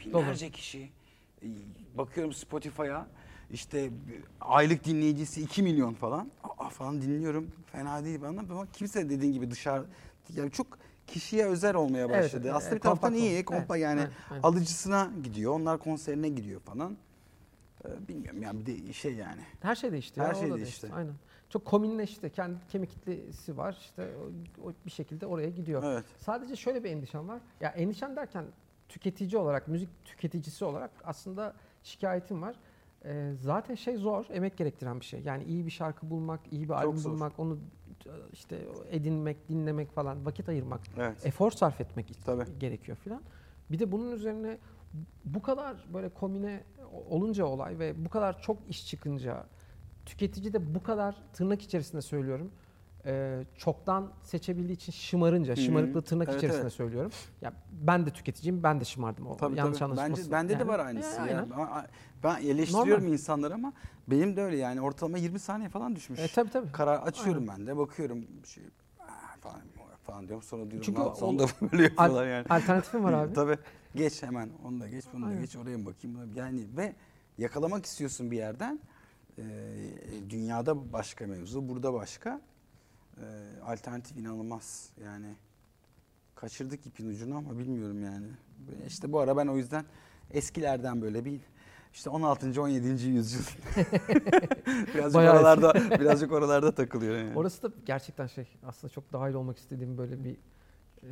Speaker 2: Binlerce kişi. E, Bakıyorum Spotify'a. işte aylık dinleyicisi 2 milyon falan. Aa, falan dinliyorum. Fena değil bana ama kimse dediğin gibi dışarı yani çok kişiye özel olmaya
Speaker 1: Evet,
Speaker 2: başladı.
Speaker 1: e,
Speaker 2: Aslında bir taraftan iyi,
Speaker 1: oldu.
Speaker 2: kompa
Speaker 1: Evet,
Speaker 2: yani
Speaker 1: evet, evet.
Speaker 2: alıcısına gidiyor. Onlar konserine gidiyor falan. Ee, bilmiyorum yani bir de şey yani.
Speaker 1: Her şey değişti.
Speaker 2: Her
Speaker 1: ya,
Speaker 2: şey
Speaker 1: da
Speaker 2: değişti.
Speaker 1: Aynen. Çok komünleşti. Kendi kemik kitlesi var. İşte o, o bir şekilde oraya gidiyor.
Speaker 2: Evet.
Speaker 1: Sadece şöyle bir endişem var. Ya endişem derken tüketici olarak, müzik tüketicisi olarak aslında şikayetim var. Ee, zaten şey zor, emek gerektiren bir şey. Yani iyi bir şarkı bulmak, iyi bir albüm
Speaker 2: zor.
Speaker 1: bulmak, onu işte edinmek, dinlemek falan, vakit ayırmak,
Speaker 2: Evet.
Speaker 1: efor sarf etmek
Speaker 2: Tabii.
Speaker 1: gerekiyor filan. Bir de bunun üzerine bu kadar böyle komine olunca olay ve bu kadar çok iş çıkınca tüketici de bu kadar tırnak içerisinde söylüyorum e, çoktan seçebildiği için şımarınca, şımarıklığı tırnak
Speaker 2: Evet,
Speaker 1: içerisinde
Speaker 2: evet.
Speaker 1: söylüyorum. Ya ben de tüketiciyim, ben de şımardım o
Speaker 2: Tabii,
Speaker 1: yanlış
Speaker 2: tabii.
Speaker 1: anlaşılmasın.
Speaker 2: Bence, bende de
Speaker 1: Yani,
Speaker 2: var aynısı.
Speaker 1: ya,
Speaker 2: ya.
Speaker 1: aynen.
Speaker 2: Ben, eleştiriyorum
Speaker 1: Normal.
Speaker 2: insanları ama benim de öyle yani ortalama 20 saniye falan düşmüş.
Speaker 1: E, tabii tabii.
Speaker 2: Karar açıyorum ben de bakıyorum şey falan falan diyorum sonra diyorum
Speaker 1: Çünkü
Speaker 2: "Aa,
Speaker 1: o-
Speaker 2: onu da böyle yapıyorlar yani.
Speaker 1: Alternatifim var abi.
Speaker 2: Tabii. Geç hemen. Onu da geç, bunu da
Speaker 1: Aynen.
Speaker 2: geç. Oraya mı bakayım? Yani ve yakalamak istiyorsun bir yerden. Ee, dünyada başka mevzu, burada başka. Ee, alternatif inanılmaz. Yani kaçırdık ipin ucunu ama bilmiyorum yani. İşte bu ara ben o yüzden eskilerden böyle bir işte 16. 17. yüzyıl birazcık
Speaker 1: Bayağı
Speaker 2: oralarda birazcık oralarda takılıyor yani.
Speaker 1: Orası da gerçekten şey aslında çok dahil olmak istediğim böyle bir e,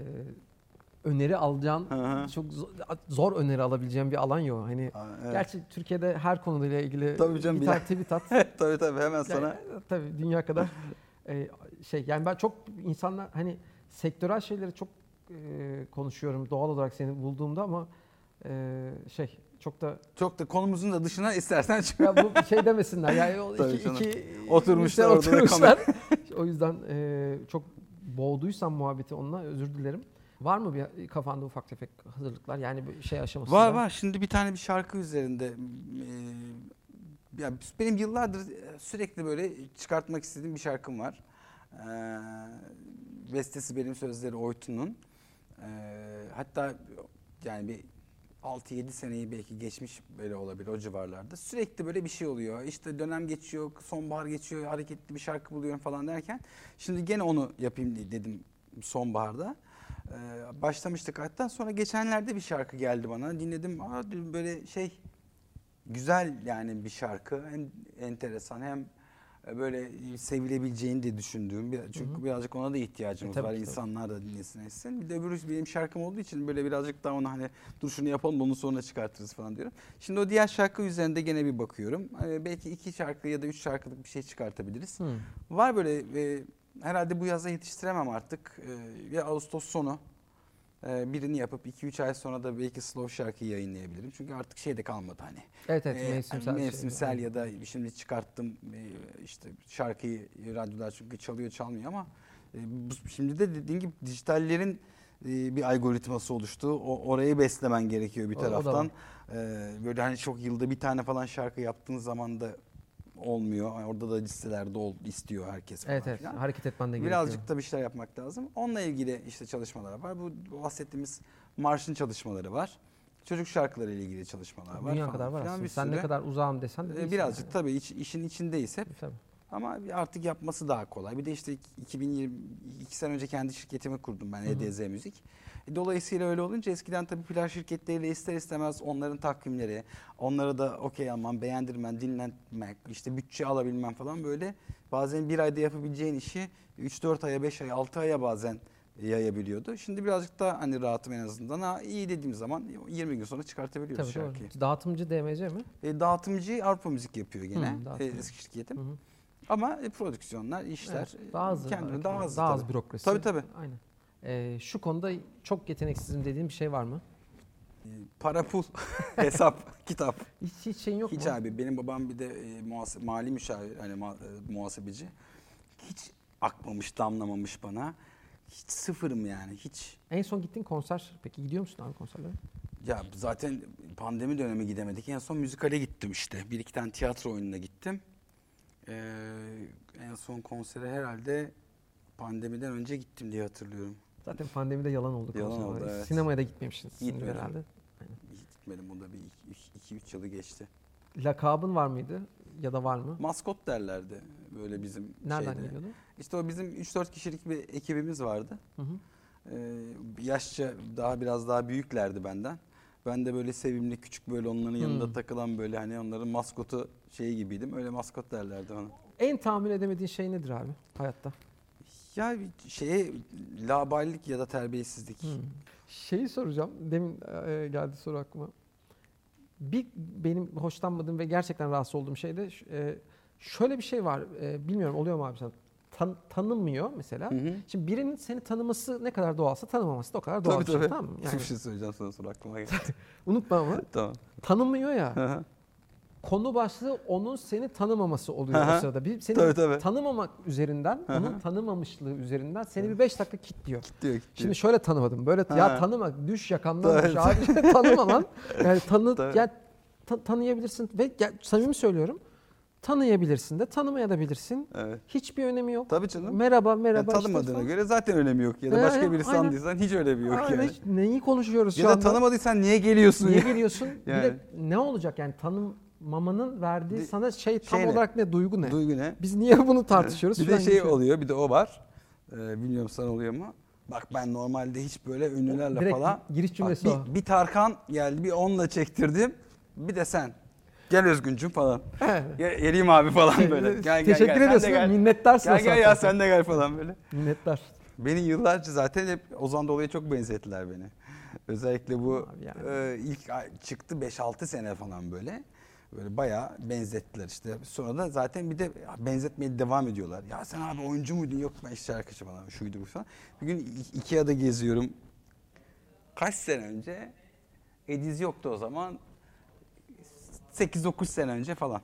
Speaker 1: öneri
Speaker 2: hı.
Speaker 1: çok zor, zor öneri alabileceğim bir alan yok. Hani
Speaker 2: Aa, evet.
Speaker 1: gerçi Türkiye'de her konuyla ilgili
Speaker 2: Tabii canım,
Speaker 1: bir
Speaker 2: bilal-
Speaker 1: tane tweet at.
Speaker 2: tabii tabii hemen
Speaker 1: Yani,
Speaker 2: sana
Speaker 1: tabii dünya kadar e, şey yani ben çok insanlar hani sektörel şeyleri çok e, konuşuyorum doğal olarak seni bulduğumda ama e, şey çok da
Speaker 2: çok da konumuzun da dışına istersen çık.
Speaker 1: ya bu şey demesinler yani o iki,
Speaker 2: canım.
Speaker 1: iki
Speaker 2: Oturmuşlar orada da
Speaker 1: oturmuşlar. o yüzden e, çok boğduysam muhabbeti onunla özür dilerim. Var mı bir kafanda ufak tefek hazırlıklar yani bir şey aşamasında?
Speaker 2: Var var. Şimdi bir tane bir şarkı üzerinde e, ya benim yıllardır sürekli böyle çıkartmak istediğim bir şarkım var. E, bestesi benim sözleri Oytun'un. E, hatta yani bir 6-7 seneyi belki geçmiş böyle olabilir o civarlarda. Sürekli böyle bir şey oluyor. İşte dönem geçiyor, sonbahar geçiyor, hareketli bir şarkı buluyorum falan derken. Şimdi gene onu yapayım dedim sonbaharda. Ee, başlamıştık hatta sonra geçenlerde bir şarkı geldi bana dinledim Aa, böyle şey güzel yani bir şarkı hem enteresan hem böyle sevilebileceğini de düşündüğüm bir, çünkü
Speaker 1: Hı hı.
Speaker 2: birazcık ona da ihtiyacımız
Speaker 1: E,
Speaker 2: var
Speaker 1: ki, tabii.
Speaker 2: insanlar da dinlesin etsin bir de öbürü benim şarkım olduğu için böyle birazcık daha ona hani dur şunu yapalım onu sonra çıkartırız falan diyorum. Şimdi o diğer şarkı üzerinde gene bir bakıyorum Ee, belki iki şarkı ya da üç şarkılık bir şey çıkartabiliriz.
Speaker 1: Hı.
Speaker 2: Var böyle e, herhalde bu yaza yetiştiremem artık. E, ya Ağustos sonu birini yapıp 2-3 ay sonra da belki slow şarkıyı yayınlayabilirim. Çünkü artık şey de kalmadı hani.
Speaker 1: Evet evet
Speaker 2: E,
Speaker 1: mevsimsel. şey.
Speaker 2: ya da şimdi çıkarttım e, işte şarkıyı radyolar çünkü çalıyor çalmıyor ama e, şimdi de dediğin gibi dijitallerin e, bir algoritması oluştu. O, orayı beslemen gerekiyor bir
Speaker 1: O- o
Speaker 2: taraftan.
Speaker 1: var.
Speaker 2: Ee, böyle hani çok yılda bir tane falan şarkı yaptığın zaman da olmuyor. Orada da listelerde ol, istiyor herkes falan
Speaker 1: Evet evet
Speaker 2: filan.
Speaker 1: hareket etmen de gerekiyor.
Speaker 2: Birazcık da bir şeyler yapmak lazım. Onunla ilgili işte çalışmalar var. Bu bahsettiğimiz marşın çalışmaları var. Çocuk şarkıları ile ilgili çalışmalar var.
Speaker 1: Dünya
Speaker 2: falan
Speaker 1: kadar var aslında. Sen ne kadar uzağım desen de
Speaker 2: Ee,
Speaker 1: değilsin
Speaker 2: Birazcık
Speaker 1: yani.
Speaker 2: tabii iç- işin içindeyiz hep.
Speaker 1: Tabii.
Speaker 2: Ama artık yapması daha kolay. Bir de işte 2020 iki sene önce kendi şirketimi kurdum ben EDZ Müzik. E, Dolayısıyla öyle olunca eskiden tabii plaj şirketleriyle ister istemez onların takvimleri, onlara da okey alman, beğendirmen, dinlenmek, işte bütçe alabilmen falan böyle bazen bir ayda yapabileceğin işi 3-4 aya, 5 aya, 6 aya bazen yayabiliyordu. Şimdi birazcık daha hani rahatım en azından. Ha, iyi dediğim zaman 20 gün sonra çıkartabiliyoruz
Speaker 1: Tabii
Speaker 2: şarkıyı.
Speaker 1: doğru. Dağıtımcı DMC mi?
Speaker 2: E, dağıtımcı Avrupa Müzik yapıyor gene.
Speaker 1: Hı,
Speaker 2: E, eski şirketim.
Speaker 1: Hı hı.
Speaker 2: Ama e, prodüksiyonlar, işler
Speaker 1: Evet, daha hızlı.
Speaker 2: kendine
Speaker 1: belki.
Speaker 2: daha hızlı.
Speaker 1: Daha az bürokrasi.
Speaker 2: Tabii tabii.
Speaker 1: Aynen. Ee, şu konuda çok yeteneksizim dediğin bir şey var mı?
Speaker 2: E, Para pul, hesap, kitap.
Speaker 1: Hiç, hiç şeyin yok
Speaker 2: Hiç
Speaker 1: mu?
Speaker 2: abi benim babam bir de e, muhase- mali müşavir, hani ma- e, muhasebeci. Hiç akmamış, damlamamış bana. Hiç sıfırım yani, hiç.
Speaker 1: En son gittiğin konser, peki gidiyor musun abi konserlere?
Speaker 2: Ya zaten pandemi dönemi gidemedik. En son müzikale gittim işte. Bir iki tane tiyatro oyununa gittim. Ee, en son konsere herhalde pandemiden önce gittim diye hatırlıyorum.
Speaker 1: Zaten pandemide yalan oldu
Speaker 2: Yalan oldu, evet.
Speaker 1: Sinemaya da gitmemişsiniz
Speaker 2: Gitmedim.
Speaker 1: herhalde.
Speaker 2: Gitmedim. Bunda bir 2-3 yılı geçti.
Speaker 1: Lakabın var mıydı? Ya da var mı?
Speaker 2: Maskot derlerdi böyle bizim
Speaker 1: Nereden
Speaker 2: şeyde.
Speaker 1: geliyordu?
Speaker 2: İşte o bizim 3-4 kişilik bir ekibimiz vardı.
Speaker 1: Hı hı.
Speaker 2: Ee, yaşça daha biraz daha büyüklerdi benden. Ben de böyle sevimli küçük böyle onların yanında
Speaker 1: Hmm.
Speaker 2: takılan böyle hani onların maskotu şeyi gibiydim. Öyle maskot derlerdi bana.
Speaker 1: En tahammül edemediğin şey nedir abi hayatta?
Speaker 2: Ya şeye laballik ya da terbiyesizlik.
Speaker 1: Hmm. Şeyi soracağım. Demin e, geldi soru aklıma. Bir benim hoşlanmadığım ve gerçekten rahatsız olduğum şey de e, şöyle bir şey var. E, bilmiyorum oluyor mu abi sen? Tan- tanınmıyor mesela.
Speaker 2: Hı hı.
Speaker 1: Şimdi birinin seni tanıması ne kadar doğalsa tanımaması da o kadar doğal
Speaker 2: Tabii
Speaker 1: şey.
Speaker 2: tabii.
Speaker 1: Tamam mı? Yani
Speaker 2: Bir şey söyleyeceğim sana sonra aklıma geldi.
Speaker 1: unutma ama
Speaker 2: tamam.
Speaker 1: tanınmıyor ya. Konu başlığı onun seni tanımaması oluyor
Speaker 2: Hı
Speaker 1: o sırada. Bir, seni
Speaker 2: Tabii, tabii.
Speaker 1: tanımamak üzerinden, onun tanımamışlığı üzerinden seni bir 5 dakika kilitliyor.
Speaker 2: Diyor ki,
Speaker 1: Şimdi şöyle tanımadım. Böyle
Speaker 2: Ha.
Speaker 1: ya tanıma, düş yakamdan düş abi. tanıma lan. Yani tanı
Speaker 2: Tabii.
Speaker 1: ya ta- tanıyabilirsin ve ya, samimi söylüyorum. Tanıyabilirsin de tanımayabilirsin.
Speaker 2: evet.
Speaker 1: Hiçbir önemi yok.
Speaker 2: Tabii canım.
Speaker 1: Merhaba
Speaker 2: Yani
Speaker 1: merhaba. işte
Speaker 2: tanımadığına
Speaker 1: falan.
Speaker 2: göre zaten önemi yok. Ya da
Speaker 1: Ee,
Speaker 2: başka birisi
Speaker 1: aynen.
Speaker 2: sandıysan hiç önemi yok
Speaker 1: Aynen,
Speaker 2: yani.
Speaker 1: neyi konuşuyoruz
Speaker 2: Ya
Speaker 1: şu
Speaker 2: da
Speaker 1: anda?
Speaker 2: tanımadıysan niye geliyorsun
Speaker 1: Niye
Speaker 2: ya?
Speaker 1: geliyorsun? Bir
Speaker 2: Yani.
Speaker 1: de ne olacak yani tanımamanın verdiği sana şey tam
Speaker 2: şey ne?
Speaker 1: olarak ne? Duygu ne?
Speaker 2: Duygu ne?
Speaker 1: Biz niye bunu tartışıyoruz?
Speaker 2: Bir de şey
Speaker 1: geçiyor.
Speaker 2: oluyor, bir de o var. Ee, bilmiyorum sana oluyor mu? Bak ben normalde hiç böyle ünlülerle
Speaker 1: Direkt
Speaker 2: falan.
Speaker 1: giriş
Speaker 2: Bak,
Speaker 1: cümlesi
Speaker 2: bir,
Speaker 1: o.
Speaker 2: bir Tarkan geldi, bir onunla çektirdim. Bir de sen. Gel Özgüncüm falan. Gel, geleyim abi falan böyle. Gel gel
Speaker 1: Teşekkür
Speaker 2: gel.
Speaker 1: Ediyorsun.
Speaker 2: gel.
Speaker 1: Minnettarsın.
Speaker 2: Gel gel ya sen de gel falan böyle.
Speaker 1: Minnettar.
Speaker 2: Beni yıllarca zaten hep Ozan Doğulu'ya çok benzettiler beni. Özellikle bu
Speaker 1: yani.
Speaker 2: e, ilk çıktı 5-6 sene falan böyle. Böyle bayağı benzettiler işte. Sonra da zaten bir de benzetmeye devam ediyorlar. Ya sen abi oyuncu muydun? Yok ben işte şarkıcı falan şuydu bu falan. Bir gün Ikea'da geziyorum. Kaç sene önce? Ediz yoktu o zaman. 8-9 sene önce falan.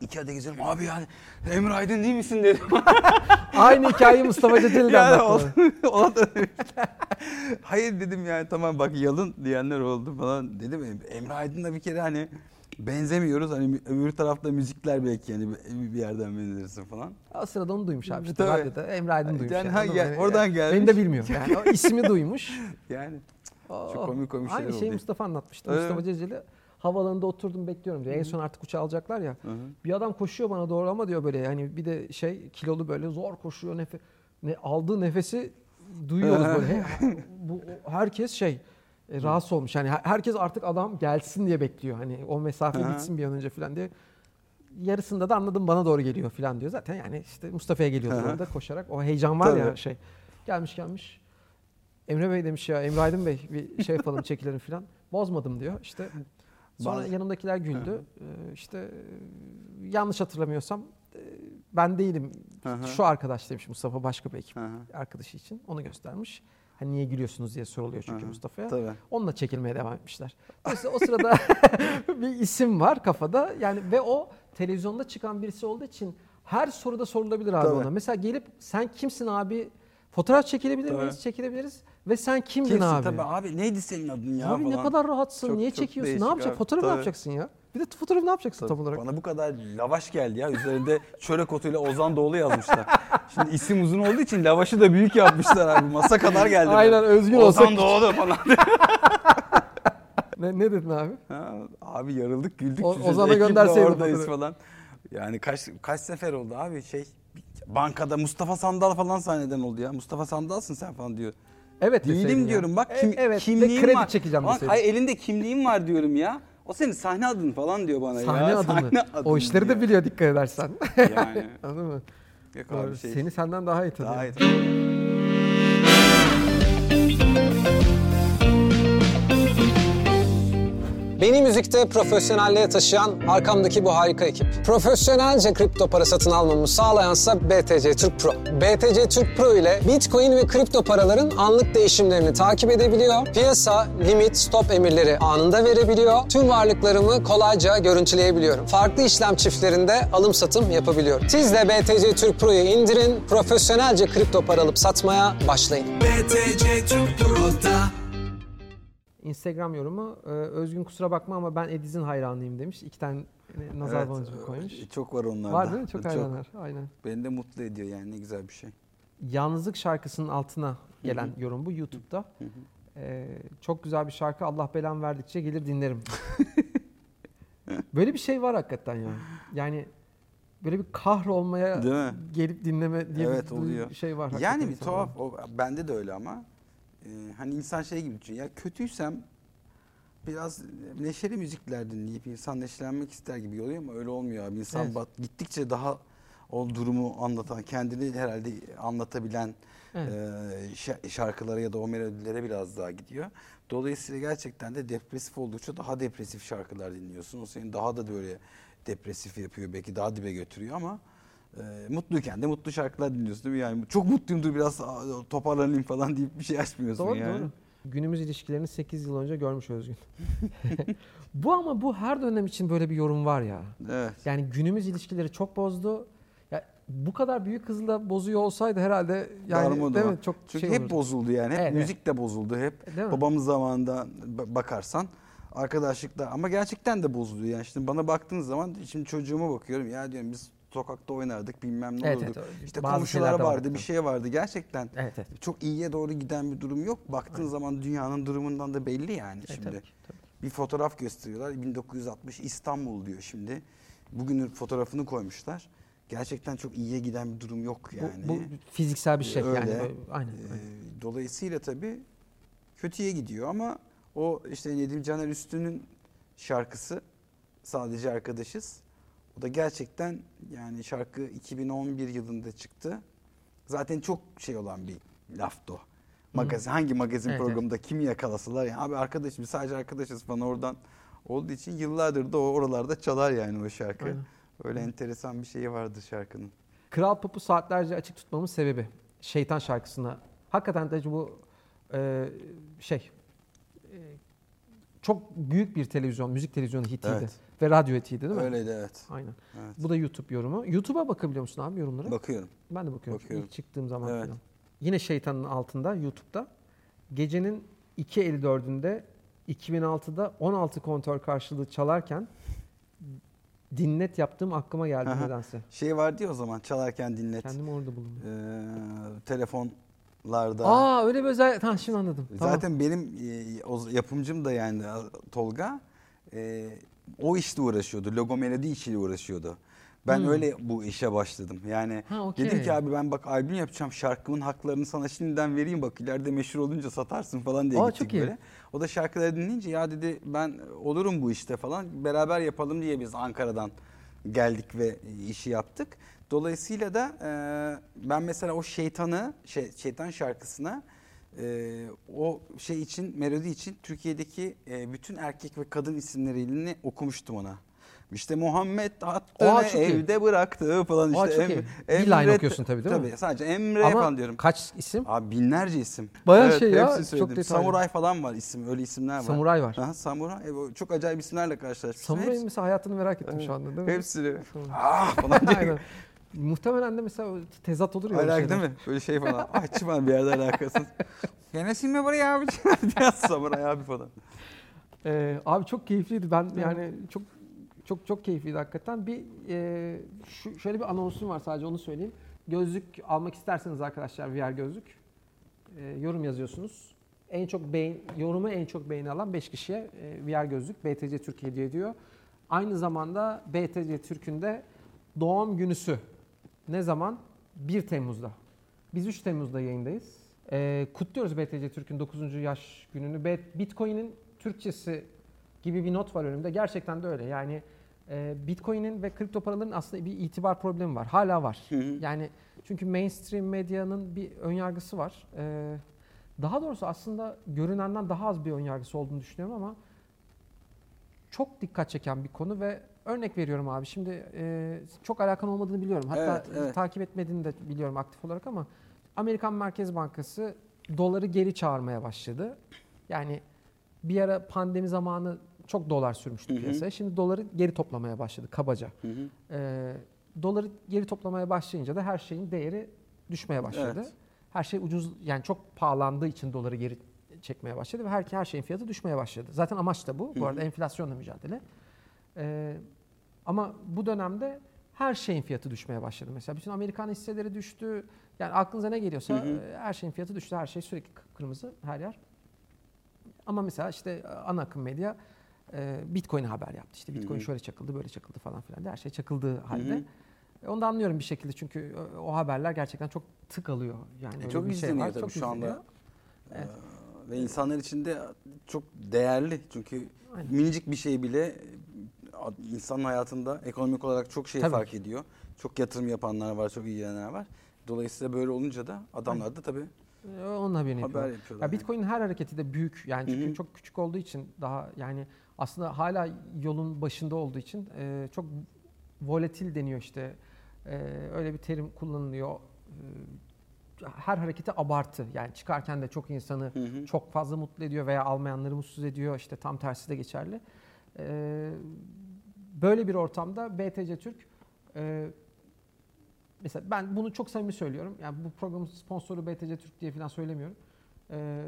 Speaker 2: Ikea'da geziyorum. Abi yani Emre Aydın değil misin dedim.
Speaker 1: Aynı hikayeyi Mustafa Ceceli de
Speaker 2: Yani
Speaker 1: anlattı.
Speaker 2: o, o da Hayır dedim yani tamam bak yalın diyenler oldu falan dedim. Emre Aydın'la bir kere hani benzemiyoruz. Hani öbür tarafta müzikler belki yani bir yerden benzersin falan.
Speaker 1: O sırada onu duymuş abi. İşte
Speaker 2: Tabii.
Speaker 1: radyoda Emre Aydın duymuş.
Speaker 2: Yani ha,
Speaker 1: anladın
Speaker 2: ya-
Speaker 1: mı?
Speaker 2: oradan gelmiş.
Speaker 1: Beni de bilmiyor. Yani o ismi duymuş.
Speaker 2: Yani
Speaker 1: Oh.
Speaker 2: komik komik
Speaker 1: Aynı
Speaker 2: şeyler
Speaker 1: şeyi
Speaker 2: oldu.
Speaker 1: Mustafa anlatmıştı.
Speaker 2: Öyle
Speaker 1: Mustafa? Ceceli havalarında oturdum bekliyorum diyor. En son artık uçağı alacaklar ya.
Speaker 2: Hı hı.
Speaker 1: Bir adam koşuyor bana doğru ama diyor böyle hani bir de şey kilolu böyle zor koşuyor nefe ne aldığı nefesi duyuyoruz böyle. Bu herkes şey e, rahatsız olmuş. Yani her- herkes artık adam gelsin diye bekliyor. Hani o mesafe bitsin bir an önce falan diye. Yarısında da anladım bana doğru geliyor falan diyor. Zaten yani işte Mustafa'ya geliyordu orada koşarak. O heyecan var ya
Speaker 2: Tabii.
Speaker 1: şey. Gelmiş gelmiş. Emre Bey demiş ya Emre Aydın Bey bir şey yapalım çekilelim falan. Bozmadım diyor. İşte sonra
Speaker 2: Bazı-
Speaker 1: yanımdakiler güldü. Ee, işte e, yanlış hatırlamıyorsam e, ben değilim.
Speaker 2: Hı hı.
Speaker 1: Şu arkadaş demiş Mustafa başka bir ekip
Speaker 2: Hı hı.
Speaker 1: arkadaşı için. Onu göstermiş. Hani niye gülüyorsunuz diye soruluyor çünkü. Mustafa'ya. Onunla çekilmeye devam etmişler. Dolayısıyla o sırada bir isim var kafada. Yani ve o televizyonda çıkan birisi olduğu için her soruda sorulabilir abi
Speaker 2: Tabii.
Speaker 1: ona. Mesela gelip sen kimsin abi? Fotoğraf çekilebilir
Speaker 2: Tabii.
Speaker 1: miyiz? Çekilebiliriz. Ve sen kimdin
Speaker 2: Kimsin
Speaker 1: abi?
Speaker 2: tabii abi neydi senin adın ya
Speaker 1: abi ne
Speaker 2: falan.
Speaker 1: kadar rahatsın.
Speaker 2: Çok-
Speaker 1: Niye
Speaker 2: çok
Speaker 1: çekiyorsun?
Speaker 2: değişik
Speaker 1: Ne yapacaksın?
Speaker 2: abi.
Speaker 1: Fotoğraf ne
Speaker 2: Tabii.
Speaker 1: yapacaksın ya? Bir de fotoğrafı ne yapacaksın tam olarak?
Speaker 2: Bana bu kadar lavaş geldi ya. Üzerinde çörek otuyla Ozan Doğulu yazmışlar. Şimdi isim uzun olduğu için lavaşı da büyük yapmışlar abi. Masa kadar geldi.
Speaker 1: Aynen, özgün
Speaker 2: Ozan
Speaker 1: olsa-
Speaker 2: Doğulu falan.
Speaker 1: Ne, ne dedin abi?
Speaker 2: Ha, abi yarıldık güldük.
Speaker 1: O- Ozan'a gönderseydin
Speaker 2: oradayız
Speaker 1: fotoğrafı.
Speaker 2: falan. Yani kaç kaç sefer oldu abi şey bankada Mustafa Sandal falan sahneden oldu ya. Mustafa Sandal'sın sen falan diyor.
Speaker 1: Evet
Speaker 2: Değilim
Speaker 1: ya.
Speaker 2: diyorum bak
Speaker 1: E,
Speaker 2: kim,
Speaker 1: evet, ve
Speaker 2: kimliğim
Speaker 1: kredi
Speaker 2: var.
Speaker 1: çekeceğim
Speaker 2: Bak, hayır elinde kimliğim var diyorum ya. O senin sahne adın falan diyor bana
Speaker 1: Sahne
Speaker 2: ya.
Speaker 1: adını.
Speaker 2: Sahne
Speaker 1: o işleri de
Speaker 2: diyor.
Speaker 1: biliyor dikkat edersen.
Speaker 2: Yani
Speaker 1: Anladın mı?
Speaker 2: Yok abi şey.
Speaker 1: Seni senden daha iyi tanıyor.
Speaker 2: daha iyi.
Speaker 3: Beni müzikte profesyonelliğe taşıyan arkamdaki bu harika ekip. Profesyonelce kripto para satın almamı sağlayansa BTC Türk Pro. BTC Türk Pro ile Bitcoin ve kripto paraların anlık değişimlerini takip edebiliyor. Piyasa, limit, stop emirleri anında verebiliyor. Tüm varlıklarımı kolayca görüntüleyebiliyorum. Farklı işlem çiftlerinde alım satım yapabiliyorum. Siz de BTC Türk Pro'yu indirin, profesyonelce kripto para alıp satmaya başlayın.
Speaker 4: BTC Türk Pro'da
Speaker 1: Instagram yorumu e, Özgün kusura bakma ama ben Ediz'in hayranıyım demiş. İki tane nazar
Speaker 2: Evet,
Speaker 1: boncuğu koymuş.
Speaker 2: Çok var onlarda.
Speaker 1: Var değil mi? Çok hayranlar. Aynen.
Speaker 2: Beni de mutlu ediyor yani ne güzel bir şey.
Speaker 1: Yalnızlık şarkısının altına gelen yorum bu YouTube'da. Ee, çok güzel bir şarkı. Allah belamı verdikçe gelir dinlerim. böyle bir şey var hakikaten ya. Yani böyle bir kahrolmaya gelip dinleme diye
Speaker 2: Evet,
Speaker 1: bir
Speaker 2: oluyor.
Speaker 1: şey var.
Speaker 2: Yani bir tuhaf. O, bende de öyle ama. Ee, hani insan şey gibi düşünüyor. Ya kötüysem biraz neşeli müzikler dinleyip insan neşelenmek ister gibi oluyor ama öyle olmuyor abi. İnsan
Speaker 1: Evet.
Speaker 2: bat, gittikçe daha o durumu anlatan, kendini herhalde anlatabilen
Speaker 1: Evet.
Speaker 2: e, şa- şarkılara ya da o melodilere biraz daha gidiyor. Dolayısıyla gerçekten de depresif oldukça daha depresif şarkılar dinliyorsun. O seni daha da böyle depresif yapıyor. Belki daha dibe götürüyor ama e, mutluyken de mutlu şarkılar dinliyorsun değil mi? Yani çok mutluyumdur biraz aa, toparlanayım falan deyip bir şey açmıyorsun
Speaker 1: Doğru
Speaker 2: yani.
Speaker 1: doğru. Günümüz ilişkilerini 8 yıl önce görmüş Özgün. bu ama bu her dönem için böyle bir yorum var ya.
Speaker 2: Evet.
Speaker 1: Yani günümüz ilişkileri çok bozdu. Ya bu kadar büyük hızla bozuyor olsaydı herhalde yani
Speaker 2: Darmadağın.
Speaker 1: değil mi? Çok
Speaker 2: Çünkü
Speaker 1: şey
Speaker 2: hep
Speaker 1: olurdu.
Speaker 2: bozuldu yani. Hep
Speaker 1: Evet,
Speaker 2: müzik de bozuldu hep.
Speaker 1: Değil mi?
Speaker 2: Babamız zamanında ba- bakarsan arkadaşlıklar ama gerçekten de bozuldu yani. Şimdi bana baktığınız zaman şimdi çocuğuma bakıyorum ya diyorum biz sokakta oynardık bilmem ne
Speaker 1: Evet,
Speaker 2: olurduk.
Speaker 1: evet,
Speaker 2: işte
Speaker 1: bazı
Speaker 2: komşular
Speaker 1: şeyler de
Speaker 2: vardı
Speaker 1: var.
Speaker 2: bir şey vardı gerçekten.
Speaker 1: Evet evet.
Speaker 2: Çok iyiye doğru giden bir durum yok. Baktığın zaman dünyanın durumundan da belli yani
Speaker 1: E,
Speaker 2: şimdi.
Speaker 1: tabii ki, tabii.
Speaker 2: Bir fotoğraf gösteriyorlar. 1960 İstanbul diyor şimdi. Bugünün fotoğrafını koymuşlar. Gerçekten çok iyiye giden bir durum yok yani.
Speaker 1: Bu, bu fiziksel bir şey
Speaker 2: Öyle.
Speaker 1: yani. Aynen.
Speaker 2: Ee,
Speaker 1: aynen.
Speaker 2: dolayısıyla tabii kötüye gidiyor ama o işte Nedim Caner Üstün'ün şarkısı sadece arkadaşız. O da gerçekten yani şarkı 2011 yılında çıktı. Zaten çok şey olan bir laftı o. Magazin, hangi magazin
Speaker 1: Evet,
Speaker 2: programında kimi yakalasalar ya abi arkadaşım sadece arkadaşız falan oradan olduğu için yıllardır da o oralarda çalar yani o şarkı.
Speaker 1: Aynen.
Speaker 2: Öyle enteresan bir şeyi vardı şarkının.
Speaker 1: Kral Pop'u saatlerce açık tutmamın sebebi Şeytan şarkısına. Hakikaten de bu e, şey çok büyük bir televizyon, müzik televizyonu hitiydi.
Speaker 2: Evet.
Speaker 1: Ve radyo hitiydi değil mi?
Speaker 2: Öyleydi evet.
Speaker 1: Aynen.
Speaker 2: evet.
Speaker 1: Bu da YouTube yorumu. YouTube'a bakabiliyor musun abi yorumlara?
Speaker 2: Bakıyorum.
Speaker 1: Ben de bakıyorum.
Speaker 2: Bakıyorum.
Speaker 1: İlk çıktığım zaman
Speaker 2: Evet.
Speaker 1: falan. Yine şeytanın altında YouTube'da. Gecenin 2.54'ünde 2006'da 16 kontör karşılığı çalarken dinlet yaptığım aklıma geldi
Speaker 2: Aha.
Speaker 1: nedense.
Speaker 2: Şey vardı ya o zaman çalarken dinlet.
Speaker 1: Kendimi orada buldum.
Speaker 2: Ee, telefonlarda.
Speaker 1: Aa öyle bir özel... Tamam şimdi anladım. Tamam.
Speaker 2: Zaten benim e, o yapımcım da yani Tolga e, o işle uğraşıyordu. Logo melodi işiyle uğraşıyordu. Ben
Speaker 1: Hmm.
Speaker 2: öyle bu işe başladım. Yani
Speaker 1: Ha, okey.
Speaker 2: dedim ki abi ben bak albüm yapacağım. Şarkımın haklarını sana şimdiden vereyim bak ileride meşhur olunca satarsın falan diye
Speaker 1: Aa,
Speaker 2: gittik böyle. O da şarkıları dinleyince ya dedi ben olurum bu işte falan. Beraber yapalım diye biz Ankara'dan geldik ve işi yaptık. Dolayısıyla da e, ben mesela o şeytanı, şey, şeytan şarkısına e, o şey için, melodi için Türkiye'deki e, bütün erkek ve kadın isimlerini okumuştum ona. İşte Muhammed attı
Speaker 1: Aa, çok iyi.
Speaker 2: evde bıraktı falan
Speaker 1: Aa,
Speaker 2: işte.
Speaker 1: çok iyi. Bir line okuyorsun tabii, değil mi?
Speaker 2: Tabii sadece Emre
Speaker 1: Ama
Speaker 2: falan diyorum.
Speaker 1: kaç isim?
Speaker 2: Abi binlerce isim.
Speaker 1: Bayağı şey ya,
Speaker 2: hepsini
Speaker 1: çok
Speaker 2: söyledim.
Speaker 1: detaylı.
Speaker 2: Samuray falan var isim, öyle isimler var.
Speaker 1: Samuray var.
Speaker 2: Aha, samuray. E, bu çok acayip isimlerle karşılaşmışım.
Speaker 1: Samuray'ın
Speaker 2: Hepsi-
Speaker 1: mesela hayatını merak ettim şu anda değil mi?
Speaker 2: Hepsini. Ah falan diye.
Speaker 1: Aynen. Muhtemelen de mesela tezat olur ya.
Speaker 2: Alak değil mi? Böyle şey falan. Açma bir yerde alakasız. Gene silme buraya abi. Diye Sabır abi falan.
Speaker 1: Ee, abi çok keyifliydi. Ben yani çok çok çok keyifliydi hakikaten. Bir e, şu, şöyle bir anonsum var sadece onu söyleyeyim. Gözlük almak isterseniz arkadaşlar VR gözlük e, yorum yazıyorsunuz. En çok beğen, yorumu en çok beğeni alan 5 kişiye e, VR gözlük BTC Türk hediye ediyor. Aynı zamanda BTC Türk'ün de doğum günüsü. Ne zaman? 1 Temmuz'da. Biz 3 Temmuz'da yayındayız. E, kutluyoruz BTC Türk'ün 9. yaş gününü. Bitcoin'in Türkçesi gibi bir not var önümde. Gerçekten de öyle. Yani e, Bitcoin'in ve kripto paraların aslında bir itibar problemi var. Hala var.
Speaker 2: Hı hı.
Speaker 1: Yani çünkü mainstream medyanın bir önyargısı var. E, daha doğrusu aslında görünenden daha az bir önyargısı olduğunu düşünüyorum ama çok dikkat çeken bir konu ve örnek veriyorum abi. Şimdi e, çok alakan olmadığını biliyorum. Hatta
Speaker 2: Evet, evet.
Speaker 1: takip etmediğini de biliyorum aktif olarak ama Amerikan Merkez Bankası doları geri çağırmaya başladı. Yani bir ara pandemi zamanı çok dolar sürmüştü
Speaker 2: Hı hı.
Speaker 1: piyasaya. Şimdi doları geri toplamaya başladı kabaca.
Speaker 2: Hı hı.
Speaker 1: Ee, doları geri toplamaya başlayınca da her şeyin değeri düşmeye başladı.
Speaker 2: Evet.
Speaker 1: Her şey ucuz yani çok pahalandığı için doları geri çekmeye başladı ve her, her şeyin fiyatı düşmeye başladı. Zaten amaç da bu. Bu arada enflasyonla mücadele. Ee, ama bu dönemde her şeyin fiyatı düşmeye başladı. Mesela bütün Amerikan hisseleri düştü. Yani aklınıza ne geliyorsa
Speaker 2: Hı hı.
Speaker 1: e, her şeyin fiyatı düştü. Her şey sürekli kı- kırmızı her yer. Ama mesela işte ana akım medya e, Bitcoin'e haber yaptı. İşte Bitcoin
Speaker 2: Hı hı.
Speaker 1: şöyle çakıldı, böyle çakıldı falan filan. Her şey çakıldığı halde.
Speaker 2: Hı hı.
Speaker 1: E, Onu da anlıyorum bir şekilde çünkü o- haberler gerçekten çok tık alıyor. Yani
Speaker 2: E, çok
Speaker 1: şey
Speaker 2: izleniyor
Speaker 1: var,
Speaker 2: tabii
Speaker 1: çok
Speaker 2: şu anda.
Speaker 1: izleniyor. Evet.
Speaker 2: Ee, ve insanlar için de çok değerli. Çünkü
Speaker 1: Aynen.
Speaker 2: minicik bir şey bile e, insanın hayatında ekonomik olarak çok şey
Speaker 1: Tabii
Speaker 2: fark ediyor. Çok yatırım yapanlar var, çok ilgilenenler var. Dolayısıyla böyle olunca da adamlar da tabii
Speaker 1: E, Onun haberini
Speaker 2: haber
Speaker 1: yapıyorlar.
Speaker 2: yapıyorlar.
Speaker 1: Ya Bitcoin'in her hareketi de büyük. Yani çünkü
Speaker 2: hı.
Speaker 1: çok küçük olduğu için daha yani aslında hala yolun başında olduğu için e, çok volatil deniyor işte. E, öyle bir terim kullanılıyor. E, her hareketi abartı. Yani çıkarken de çok insanı
Speaker 2: Hı hı.
Speaker 1: çok fazla mutlu ediyor veya almayanları mutsuz ediyor. İşte tam tersi de geçerli. Ee, böyle bir ortamda BTC Türk e, mesela ben bunu çok samimi söylüyorum. Yani bu programın sponsoru BTC Türk diye falan söylemiyorum. Ee,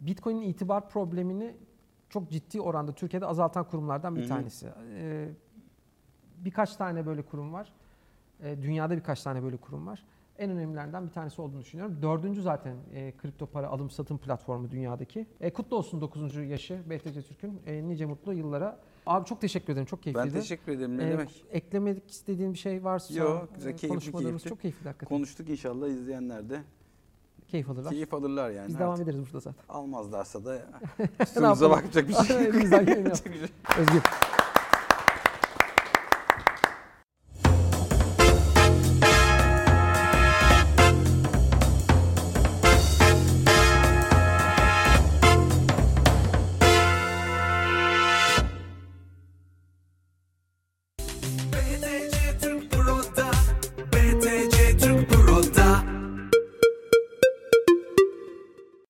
Speaker 1: Bitcoin'in itibar problemini çok ciddi oranda Türkiye'de azaltan kurumlardan bir tanesi. Ee, birkaç tane böyle kurum var. Ee, dünyada birkaç tane böyle kurum var. En önemlilerinden bir tanesi olduğunu düşünüyorum. Dördüncü zaten e, kripto para alım satım platformu dünyadaki. E, kutlu olsun 9. yaşı BTC Türk'ün. E, nice mutlu yıllara. Abi çok teşekkür ederim. Çok keyifliydi.
Speaker 2: Ben teşekkür ederim. Ne
Speaker 1: E,
Speaker 2: demek?
Speaker 1: Eklemek istediğin bir şey varsa
Speaker 2: Yok, güzel, keyifli,
Speaker 1: konuşmalarımız
Speaker 2: keyifli.
Speaker 1: çok keyifli hakikaten.
Speaker 2: Konuştuk inşallah izleyenler de
Speaker 1: Keyif alırlar.
Speaker 2: keyif alırlar yani.
Speaker 1: Biz devam
Speaker 2: artık.
Speaker 1: ederiz burada zaten.
Speaker 2: Almazlarsa da üstümüze bakacak bir şey. yok.
Speaker 1: Özgür.